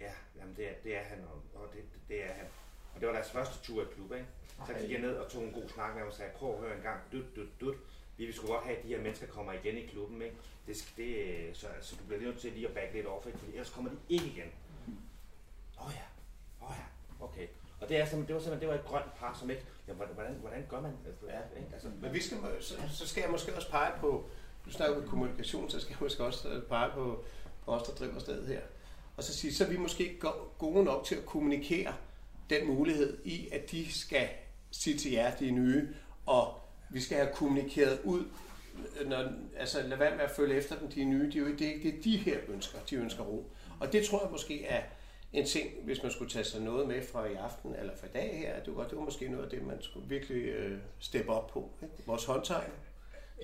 Ja, jamen det er, det er han, og, og det, det er han. Og det var deres første tur i klub, ikke? Så gik jeg ned og tog en god snak med ham og sagde, prøv at høre en gang, dut, dut, dut. Vi vil sgu godt have, at de her mennesker kommer igen i klubben, ikke? Det, det, så, så du bliver nødt til lige at back lidt off, ikke? Fordi ellers kommer de ikke igen. Åh oh ja, åh oh ja, okay. Og det, er simpelthen, det var simpelthen det var et grønt par, som ikke... Ja, hvordan, hvordan, hvordan gør man det? Ja. Ikke? Altså, men vi skal, så, så skal jeg måske også pege på, du snakker om kommunikation, så skal jeg måske også øh, pege på, på os, der driver stedet her. Og så sige, så er vi måske ikke go- gode nok til at kommunikere den mulighed i, at de skal sige til jer, de er nye, og vi skal have kommunikeret ud, når, altså lad være med at følge efter dem, de er nye, det er jo ikke det, er ikke det, de her ønsker, de ønsker ro. Og det tror jeg måske er en ting, hvis man skulle tage sig noget med fra i aften eller fra i dag her, at det var, det var måske noget af det, man skulle virkelig øh, steppe op på. Ikke? Vores håndtegn,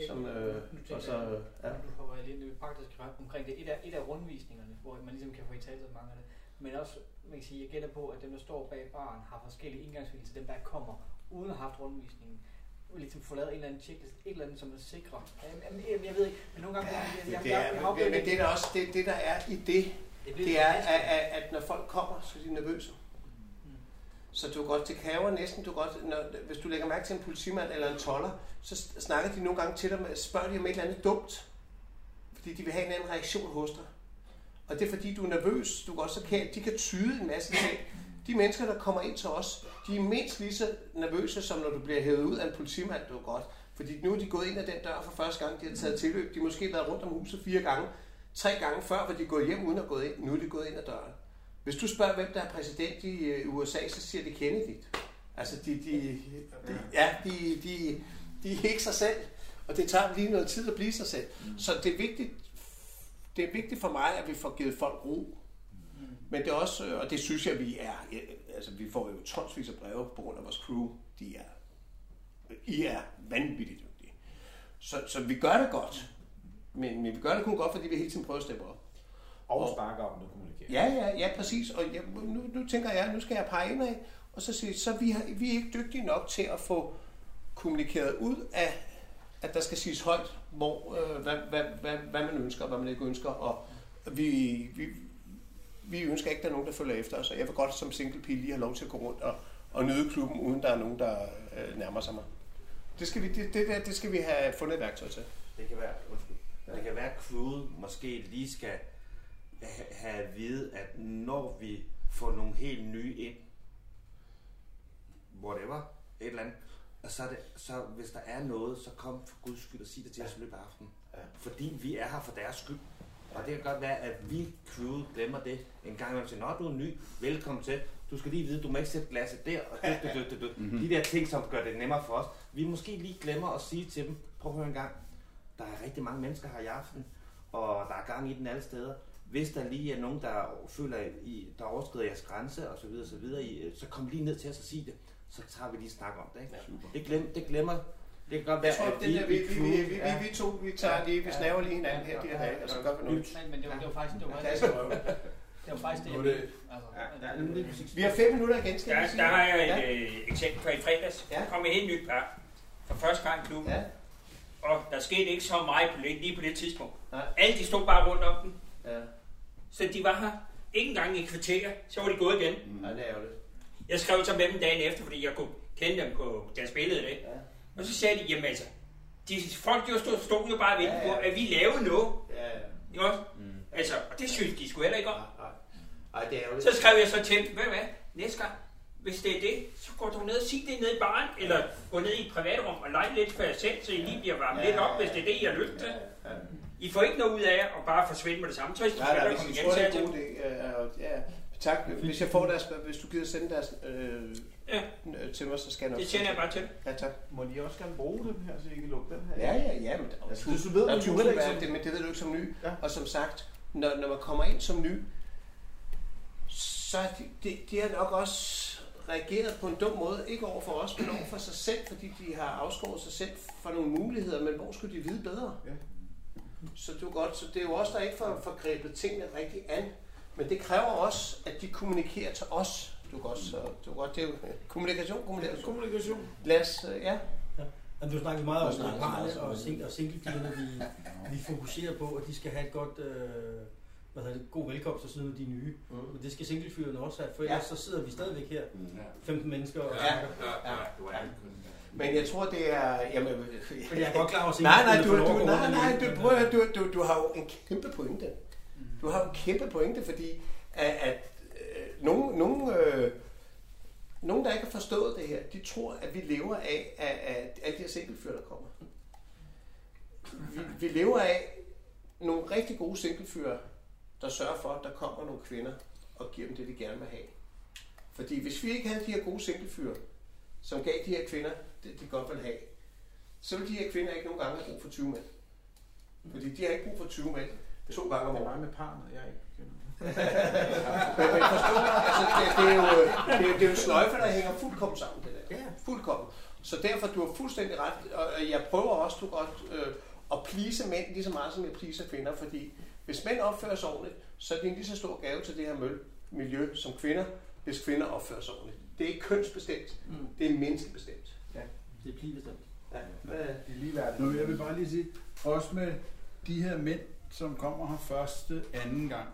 som, øh, tænker og så, jeg, ja. nu hopper jeg lige det praktiske ret omkring det. Et af, et af rundvisningerne, hvor man ligesom kan få i tale mange af det. Men også, man kan sige, jeg gætter på, at dem, der står bag baren, har forskellige indgangsvinkler til dem, der kommer, uden at have haft rundvisningen. Ligesom få lavet en eller anden checklist, et eller andet, som er sikre. Jamen, jeg, jeg ved ikke, men nogle gange... jeg, jeg, jeg, Det jeg, er, jeg, men, oplevet men det er der også det, det, der er i det, bliver det er, at, at, at når folk kommer, så er de nervøse. Så du godt, det kræver næsten, du godt, når, hvis du lægger mærke til en politimand eller en toller, så snakker de nogle gange til dig, spørger de om et eller andet dumt, fordi de vil have en anden reaktion hos dig. Og det er fordi, du er nervøs, du kan også kan, de kan tyde en masse ting. De mennesker, der kommer ind til os, de er mindst lige så nervøse, som når du bliver hævet ud af en politimand, du er godt. Fordi nu er de gået ind ad den dør for første gang, de har taget tilløb. De har måske været rundt om huset fire gange. Tre gange før hvor de gået hjem uden at gå ind. Nu er de gået ind ad døren. Hvis du spørger, hvem der er præsident i øh, USA, så siger de Kennedy. Altså, de, de, de, ja, de, de, de er ikke sig selv. Og det tager lige noget tid at blive sig selv. Så det er vigtigt, det er vigtigt for mig, at vi får givet folk ro. Men det er også, øh, og det synes jeg, vi er, ja, altså vi får jo tonsvis af breve på grund af vores crew. De er, I er vanvittigt dygtige. Så, så vi gør det godt. Men, men vi gør det kun godt, fordi vi hele tiden prøver at steppe op. Og snakker om det, kommunikerer. Ja, ja, ja, præcis. Og jeg, nu, nu tænker jeg, nu skal jeg pege ind af, og så sige, så vi, har, vi er ikke dygtige nok til at få kommunikeret ud af, at der skal siges højt, hvor, øh, hvad, hvad, hvad, hvad man ønsker, og hvad man ikke ønsker. Og vi, vi, vi ønsker ikke, at der er nogen, der følger efter os. Og jeg vil godt som single pige lige have lov til at gå rundt og, og nyde klubben, uden der er nogen, der øh, nærmer sig mig. Det skal, vi, det, det, der, det skal vi have fundet et værktøj til. Det kan være, undskyld, det kan være, at crewet måske lige skal have at vide, at når vi får nogle helt nye ind, whatever, et eller andet, og så, er det, så hvis der er noget, så kom for guds skyld og sig det til os i løbet af aftenen. Ja. Fordi vi er her for deres skyld. Og det kan godt være, at vi crewet glemmer det en gang imellem. Siger, Nå, du er ny, velkommen til. Du skal lige vide, du må ikke sætte glasset der. Og det, det, det, det, det. Mhm. De der ting, som gør det nemmere for os. Vi måske lige glemmer at sige til dem, prøv at høre en gang, der er rigtig mange mennesker her i aften, og der er gang i den alle steder. Hvis der lige er nogen, der føler, I, der overskrider jeres grænse og så videre, så, videre, I, så kom lige ned til os og sig det. Så tager vi lige snak om det. Ikke? Det, glem, det glemmer. Det kan godt være, Jeg tror, at den der, vi, vi, vi, vi, vi, ja. vi to, vi tager lige, vi snaver lige hinanden her, de her dage, og så gør vi noget. Men, det, var, det var faktisk det var Ja, det. Det var faktisk det, jeg er det- mente. Altså, Vi har fem minutter igen, skal Der, vi sige. der har jeg et Ja. øh, eksempel fra i fredags. Ja. Der kom et helt nyt par for første gang i klubben. Ja. Og der skete ikke så meget på det, lige på det tidspunkt. Nej. Alle de stod bare rundt om den. Ja. Så de var her ikke engang i et kvarter, så var de gået igen. Ja, det er ærgerligt. Jeg skrev så med dem dagen efter, fordi jeg kunne kende dem på deres billede. Det. Ja. Og så sagde de, jamen altså, de folk de jo stod, stod jo bare og Ja, ja. på, at vi lavede noget. Ja, ja. Ikke også? Altså, og det synes de skulle heller ikke om. Nej, nej. Ej, det er ærgerligt. Så skrev jeg så til dem, ved du hvad, næste gang, hvis det er det, så går du ned og sig det ned i baren, eller gå ned i et privatrum og lege lidt for jer selv, så I lige bliver varmet Ja, lidt op, ja, hvis det er det, I har lyst til. Ja, ja. I får ikke noget ud af at bare forsvinde med det samme. Så hvis de Nej, nej, skal hvis komme I igen, så det øh, Ja, tak. Hvis jeg får deres, hvis du gider sende deres øh, Ja. øh, til mig, så skal jeg nok. Det sender jeg bare til. Ja, tak. Må de også gerne bruge dem her, så I kan lukke den her? Ja, ja, ja, men er Altså, tu- hvis du ved, der er du ikke værd, som- det, men det ved du ikke som ny. Ja. Og som sagt, når, når man kommer ind som ny, så er de, de, de har nok også reageret på en dum måde, ikke over for os, men over for sig selv, fordi de har afskåret sig selv fra nogle muligheder, men hvor skulle de vide bedre? Ja. Så det er jo godt, så det er jo også der ikke får, får grebet tingene rigtig an, men det kræver også, at de kommunikerer til os. Du godt, så du godt, det er jo kommunikation, kommunikation. Kommunikation. Lad os, øh, ja. Men du snakker meget om om og, sing- og singlefigerne. Vi, vi fokuserer på, at de skal have et godt, øh, hvad hedder det, god velkomst og sådan noget, de nye. Mm. Men det skal singlefyrene også have, for ellers Ja. så sidder vi stadigvæk her, Ja. 15 mennesker og Ja. snakker. Ja, ja, er kun... Men jeg tror, det er... Jamen, Men jeg er godt klar over, at Nej, nej, du, du, nej, nej, du, prøv, øh, du, du, du har jo en kæmpe pointe. Du har en kæmpe pointe, fordi at, at øh, nogen, nogen, øh, nogen, der ikke har forstået det her, de tror, at vi lever af, af, af alle de her singlefyr, der kommer. Vi, vi lever af nogle rigtig gode singlefyr, der sørger for, at der kommer nogle kvinder og giver dem det, de gerne vil have. Fordi hvis vi ikke havde de her gode singlefyr, som gav de her kvinder det, de godt vil have, så ville de her kvinder ikke nogen gange have brug for 20 mænd. Fordi de har ikke brug for 20 mænd to gange om Det er året. mig med parnet, jeg ikke. Men, men forstå, altså, det, det, er jo, det, er, det er jo en sløjfe, der hænger fuldkommen sammen, det der. Ja. Fuldkommen. Så derfor, du har fuldstændig ret, og jeg prøver også, du godt, øh, at plise mænd lige så meget, som jeg pleaser kvinder, fordi hvis mænd opfører sig ordentligt, så er det en lige så stor gave til det her miljø som kvinder, hvis kvinder opfører sig ordentligt. Det er ikke kønsbestemt, Mm. det er menneskebestemt. Det er plibestemt. Ja. Hvad- Det er ligeværdigt. Nu, jeg vil bare lige sige, også med de her mænd, som kommer her første, anden gang,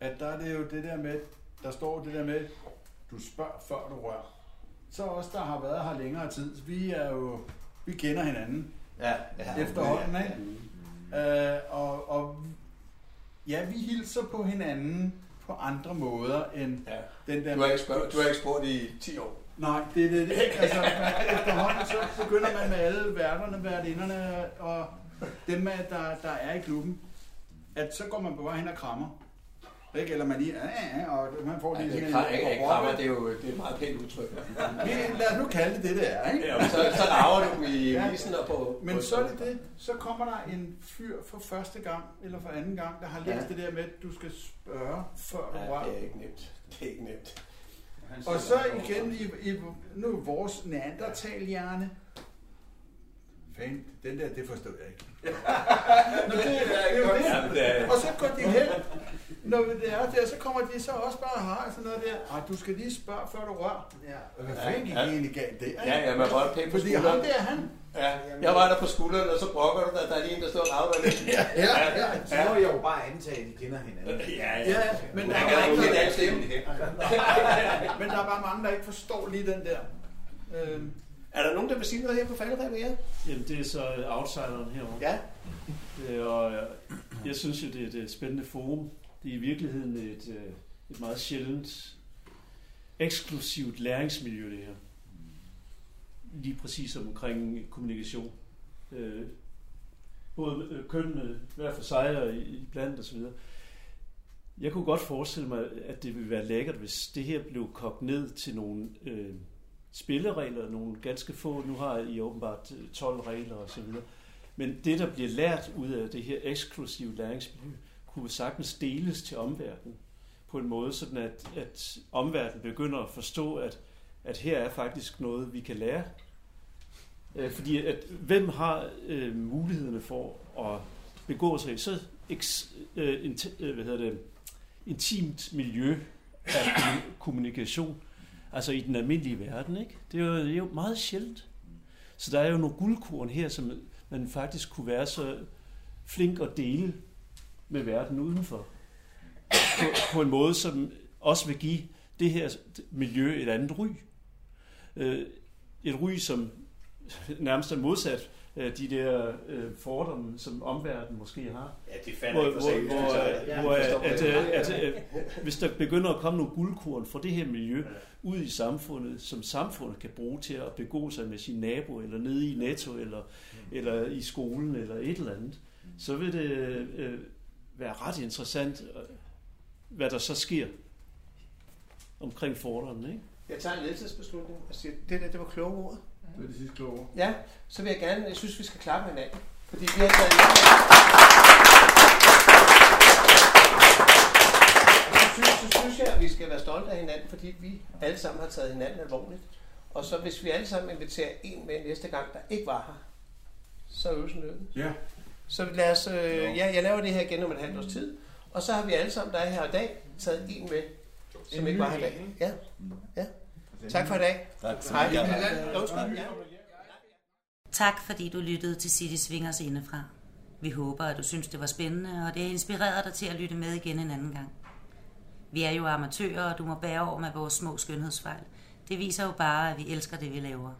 at der er det jo det der med, der står det der med, du spørger før du rører. Så os, der har været her længere tid, vi er jo, vi kender hinanden Ja, ja. efterhånden, ikke? Øh, og, og ja, vi hilser på hinanden på andre måder end Ja. den der... Du har, ikke spurgt, du har ikke spurgt i 10 år. Nej, det er det. det. Altså, efterhånden så begynder man med alle værterne, værtinderne og dem, der, der er i klubben, at så går man på vej hen og krammer. Ikke? Eller man lige, ja, ja, ja, og man får lige det sådan er, en... ikke, ikke krammer, det er jo det er et meget pænt udtryk. Vi, lad os nu kalde det det, det er, ikke? Ja, så, så rager du i Ja. visen og på... Men på så er det det, så kommer der en fyr for første gang, eller for anden gang, der har læst Ja. det der med, at du skal spørge, før du Ja, rører. det er ikke nemt. Det er ikke nemt. Og så igen i, i nu vores neandertalhjerne. Fan, den der, det forstod jeg ikke. Nå, det, det er jo det det. er- Og så går de hen, når det er der, så kommer de så også bare og har sådan noget der. Ah, du skal lige spørge, før du rører. Ja. Og hvad Ja, fanden gik ja. egentlig galt der? Ja, ja, man var pænt på Fordi ham skulderen. der, han... Ja, jeg var der på skulderen, og så brokker du dig, der er lige en, der står og rager dig lidt. Ja, ja, ja. Så må jeg jo bare antage, at de kender hinanden. Ja, Ja, men der, Jeg er ikke der, alle stemme. men der er bare mange, der ikke forstår lige den der. Øhm, Er der nogen, der vil sige noget her på falderæbet, ja? Jamen, det er så outsideren herovre. Ja. Øh, og øh, jeg synes jo, det er et spændende forum. Det er i virkeligheden et, øh, et meget sjældent, eksklusivt læringsmiljø, det her. Lige præcis omkring kommunikation. Øh, både øh, kønnene hver for sig og i blandt osv. Jeg kunne godt forestille mig, at det ville være lækkert, hvis det her blev kogt ned til nogle øh, spilleregler, nogle ganske få. Nu har I åbenbart øh, 12 regler osv. Men det, der bliver lært ud af det her eksklusive læringsmiljø, kunne sagtens deles til omverdenen på en måde, sådan at, at omverdenen begynder at forstå, at, at her er faktisk noget, vi kan lære. Øh, fordi at, hvem har øh, mulighederne for at begå sig i så eks, øh, int, øh, hvad hedder det, intimt miljø af kommunikation, altså i den almindelige verden. Ikke? Det, er jo, det er jo meget sjældent. Så der er jo nogle guldkorn her, som man faktisk kunne være så flink at dele med verden udenfor. På, på en måde, som også vil give det her miljø et andet ry. Øh, et ry, som nærmest er modsat øh, de der øh, fordomme, som omverdenen måske har. Ja, de falder ikke for hvor, hvor, Ja, hvor at, forstår at, det. at, at, at, hvis der begynder at komme nogle guldkorn fra det her miljø ud i samfundet, som samfundet kan bruge til at begå sig med sin nabo, eller nede i Netto, eller, eller i skolen, eller et eller andet, så vil det øh, være ret interessant, øh, hvad der så sker omkring fordommene. Ikke? Jeg tager en ledelsesbeslutning og siger, det der, det var kloge ord. Det er det sidste kloge ord. Ja, så vil jeg gerne, jeg synes, vi skal klappe hinanden. Fordi vi har taget så synes, så synes jeg, at vi skal være stolte af hinanden, fordi vi alle sammen har taget hinanden alvorligt. Og så hvis vi alle sammen inviterer en med næste gang, der ikke var her, så er øvelsen løbet. Ja. Så lad os, øh, ja, jeg laver det her igen om et halvt års tid. Og så har vi alle sammen, der er her i dag, taget en med, som En ikke var her i dag. Ja. ja. Tak for i dag. Tak. Hej. Tak fordi du lyttede til City Swingers indefra. Vi håber, at du synes, det var spændende, og det har inspireret dig til at lytte med igen en anden gang. Vi er jo amatører, og du må bære over med vores små skønhedsfejl. Det viser jo bare, at vi elsker det, vi laver.